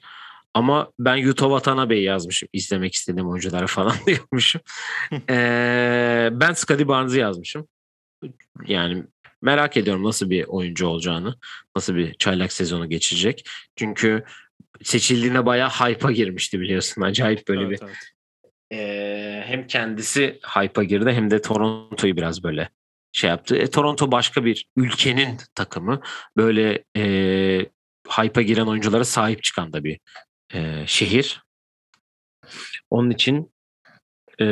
Ama ben Yuto Watanabe'yi yazmışım. izlemek istediğim oyunculara falan diyormuşum. ee, ben Scotty Barnes'ı yazmışım. Yani merak ediyorum nasıl bir oyuncu olacağını. Nasıl bir çaylak sezonu geçecek. Çünkü seçildiğinde bayağı hype'a girmişti biliyorsun. Acayip böyle evet, bir evet. E, hem kendisi hype'a girdi hem de Toronto'yu biraz böyle şey yaptı. E, Toronto başka bir ülkenin takımı. Böyle e, hype'a giren oyunculara sahip çıkan da bir e, şehir. Onun için e,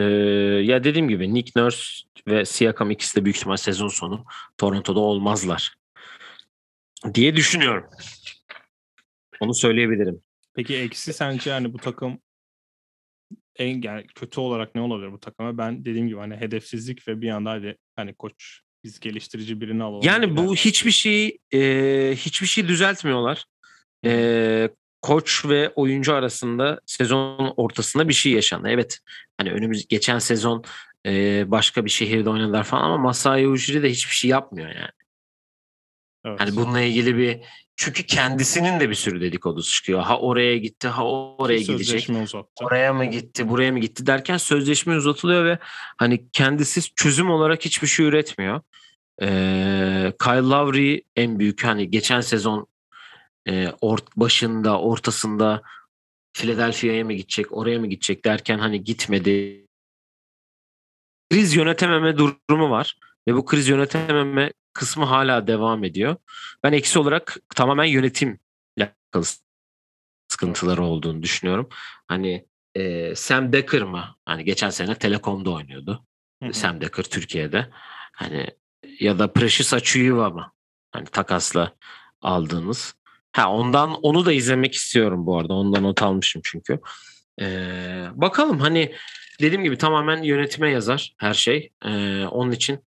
ya dediğim gibi Nick Nurse ve Siakam ikisi de büyük ihtimal sezon sonu Toronto'da olmazlar diye düşünüyorum. Onu söyleyebilirim. Peki eksi sence yani bu takım en yani kötü olarak ne olabilir bu takıma? Ben dediğim gibi hani hedefsizlik ve bir anda hadi hani koç biz geliştirici birini alalım. Yani bu hiçbir şey e, hiçbir şey düzeltmiyorlar. E, koç ve oyuncu arasında sezon ortasında bir şey yaşandı. Evet hani önümüz geçen sezon e, başka bir şehirde oynadılar falan ama Masai Ujiri de hiçbir şey yapmıyor yani. Evet. Hani bununla ilgili bir çünkü kendisinin de bir sürü dedikodusu çıkıyor. Ha oraya gitti, ha oraya gidecek. Uzattı. Oraya mı gitti, buraya mı gitti derken sözleşme uzatılıyor ve hani kendisi çözüm olarak hiçbir şey üretmiyor. Ee, Kyle Lowry en büyük hani geçen sezon e, ort başında, ortasında Philadelphia'ya mı gidecek, oraya mı gidecek derken hani gitmedi. Kriz yönetememe durumu var ve bu kriz yönetememe kısmı hala devam ediyor. Ben eksi olarak tamamen yönetimle alakalı sıkıntıları olduğunu düşünüyorum. Hani e, Sam Decker mı? Hani geçen sene Telekom'da oynuyordu. Hı hı. Sam Decker Türkiye'de. Hani ya da Precious Achiuwa mı? Hani takasla aldığınız. Ha ondan onu da izlemek istiyorum bu arada. Ondan not almışım çünkü. Ee, bakalım hani dediğim gibi tamamen yönetime yazar her şey. Ee, onun için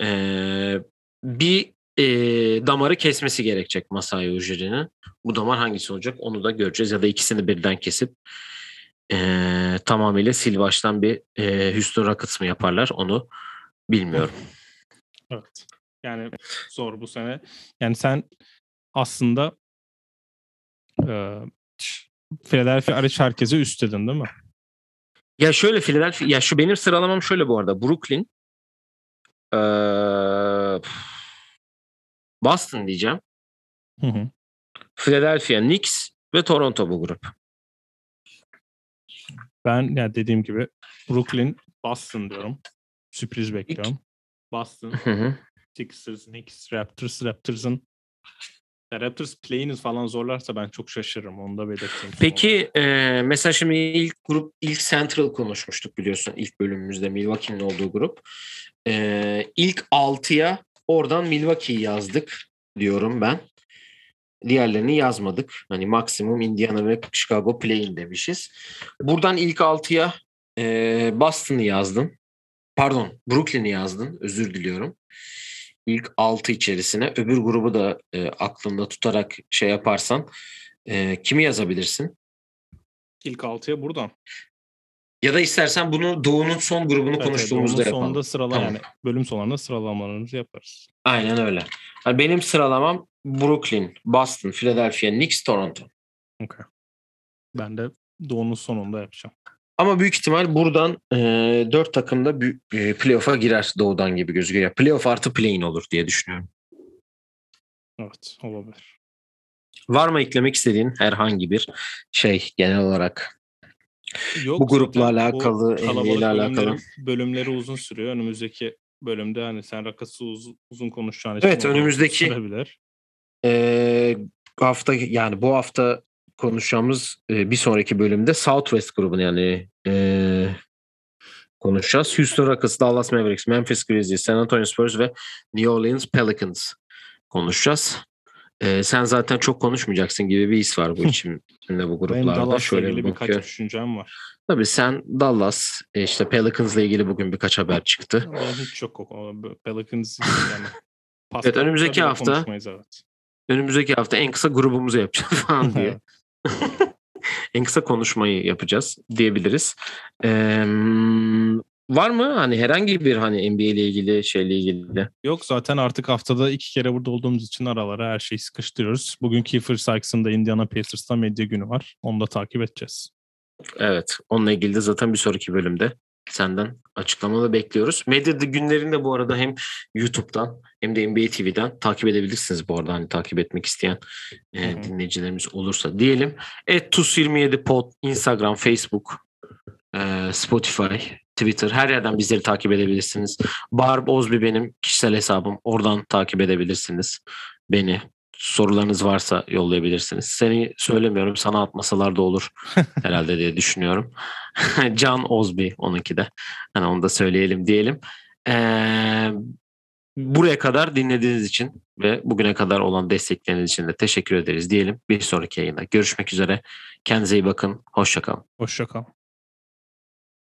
ee, bir ee, damarı kesmesi gerekecek Masai Ujiri'nin. Bu damar hangisi olacak onu da göreceğiz. Ya da ikisini birden kesip ee, tamamıyla sil baştan bir ee, Houston Rockets mı yaparlar onu bilmiyorum. Evet. Yani zor bu sene. Yani sen aslında e, Philadelphia hariç herkese üst dedin değil mi? Ya şöyle Philadelphia, ya şu benim sıralamam şöyle bu arada. Brooklyn, ee, Boston diyeceğim. Hı hı. Philadelphia, Knicks ve Toronto bu grup. Ben yani dediğim gibi Brooklyn, Boston diyorum. Sürpriz bekliyorum. Boston, Hı hı. Sixers, Knicks, Raptors, Raptors'ın Raptors play'ini falan zorlarsa ben çok şaşırırım. Onu da belirteyim. Peki e, mesela şimdi ilk grup ilk Central konuşmuştuk biliyorsun ilk bölümümüzde Milwaukee'nin olduğu grup. E, ilk 6'ya oradan Milwaukee'yi yazdık diyorum ben. Diğerlerini yazmadık. Hani maksimum Indiana ve Chicago play'in demişiz. Buradan ilk 6'ya e, Boston'ı yazdın. Pardon Brooklyn'i yazdın. Özür diliyorum. İlk 6 içerisine öbür grubu da e, aklında tutarak şey yaparsan e, kimi yazabilirsin? İlk 6'ya buradan. Ya da istersen bunu Doğu'nun son grubunu Evet, konuştuğumuzda yapalım. sonunda sırala Tamam. yani bölüm sonlarında sıralamalarımızı yaparız. Aynen öyle. Yani benim sıralamam Brooklyn, Boston, Philadelphia, Knicks, Toronto. Okay. Ben de Doğu'nun sonunda yapacağım. Ama büyük ihtimal buradan e, 4 takım da e, playoff'a girer Doğu'dan gibi gözüküyor. Ya Playoff artı play-in olur diye düşünüyorum. Evet olabilir. Var mı eklemek istediğin herhangi bir şey genel olarak? Yok, Bu grupla alakalı, ile alakalı. bölümleri, uzun sürüyor. Önümüzdeki bölümde hani sen rakası uz- uzun konuşacağın için Evet, önümüzdeki-. E, hafta yani bu hafta konuşacağımız e, bir sonraki bölümde Southwest grubunu yani e, konuşacağız. Houston Rockets, Dallas Mavericks, Memphis Grizzlies, San Antonio Spurs ve New Orleans Pelicans konuşacağız. E, sen zaten çok konuşmayacaksın gibi bir his var bu içimde bu Benim gruplarda. Dallas'la Şöyle ilgili bir birkaç düşüncem var. Tabii sen Dallas, e, işte Pelicans'la ilgili bugün birkaç haber çıktı. Benim hiç yok o- o Pelicans yani. Evet, önümüzdeki hafta- evet. Önümüzdeki hafta en kısa grubumuzu yapacağız falan diye. en kısa konuşmayı yapacağız diyebiliriz. Ee, var mı hani herhangi bir hani NBA ile ilgili şeyle ilgili? Yok zaten artık haftada iki kere burada olduğumuz için aralara her şeyi sıkıştırıyoruz. Bugün Kiefer Sykes'ın da Indiana Pacers'ta medya günü var. Onu da takip edeceğiz. Evet, onunla ilgili de zaten bir sonraki bölümde senden açıklamalı bekliyoruz. Medya günlerinde bu arada hem YouTube'dan hem de NBA TV'den takip edebilirsiniz bu arada hani takip etmek isteyen e, dinleyicilerimiz olursa diyelim. Et TUS27 Pod, Instagram, Facebook, e, Spotify, Twitter her yerden bizleri takip edebilirsiniz. Barb Ozbi benim kişisel hesabım. Oradan takip edebilirsiniz beni. Sorularınız varsa yollayabilirsiniz. Seni söylemiyorum. Sana atmasalar da olur herhalde diye düşünüyorum. Can Ozbi onunki de. Hani onu da söyleyelim diyelim. Ee, buraya kadar dinlediğiniz için ve bugüne kadar olan destekleriniz için de teşekkür ederiz diyelim. Bir sonraki yayında görüşmek üzere. Kendinize iyi bakın. Hoşçakalın. Hoşça kal.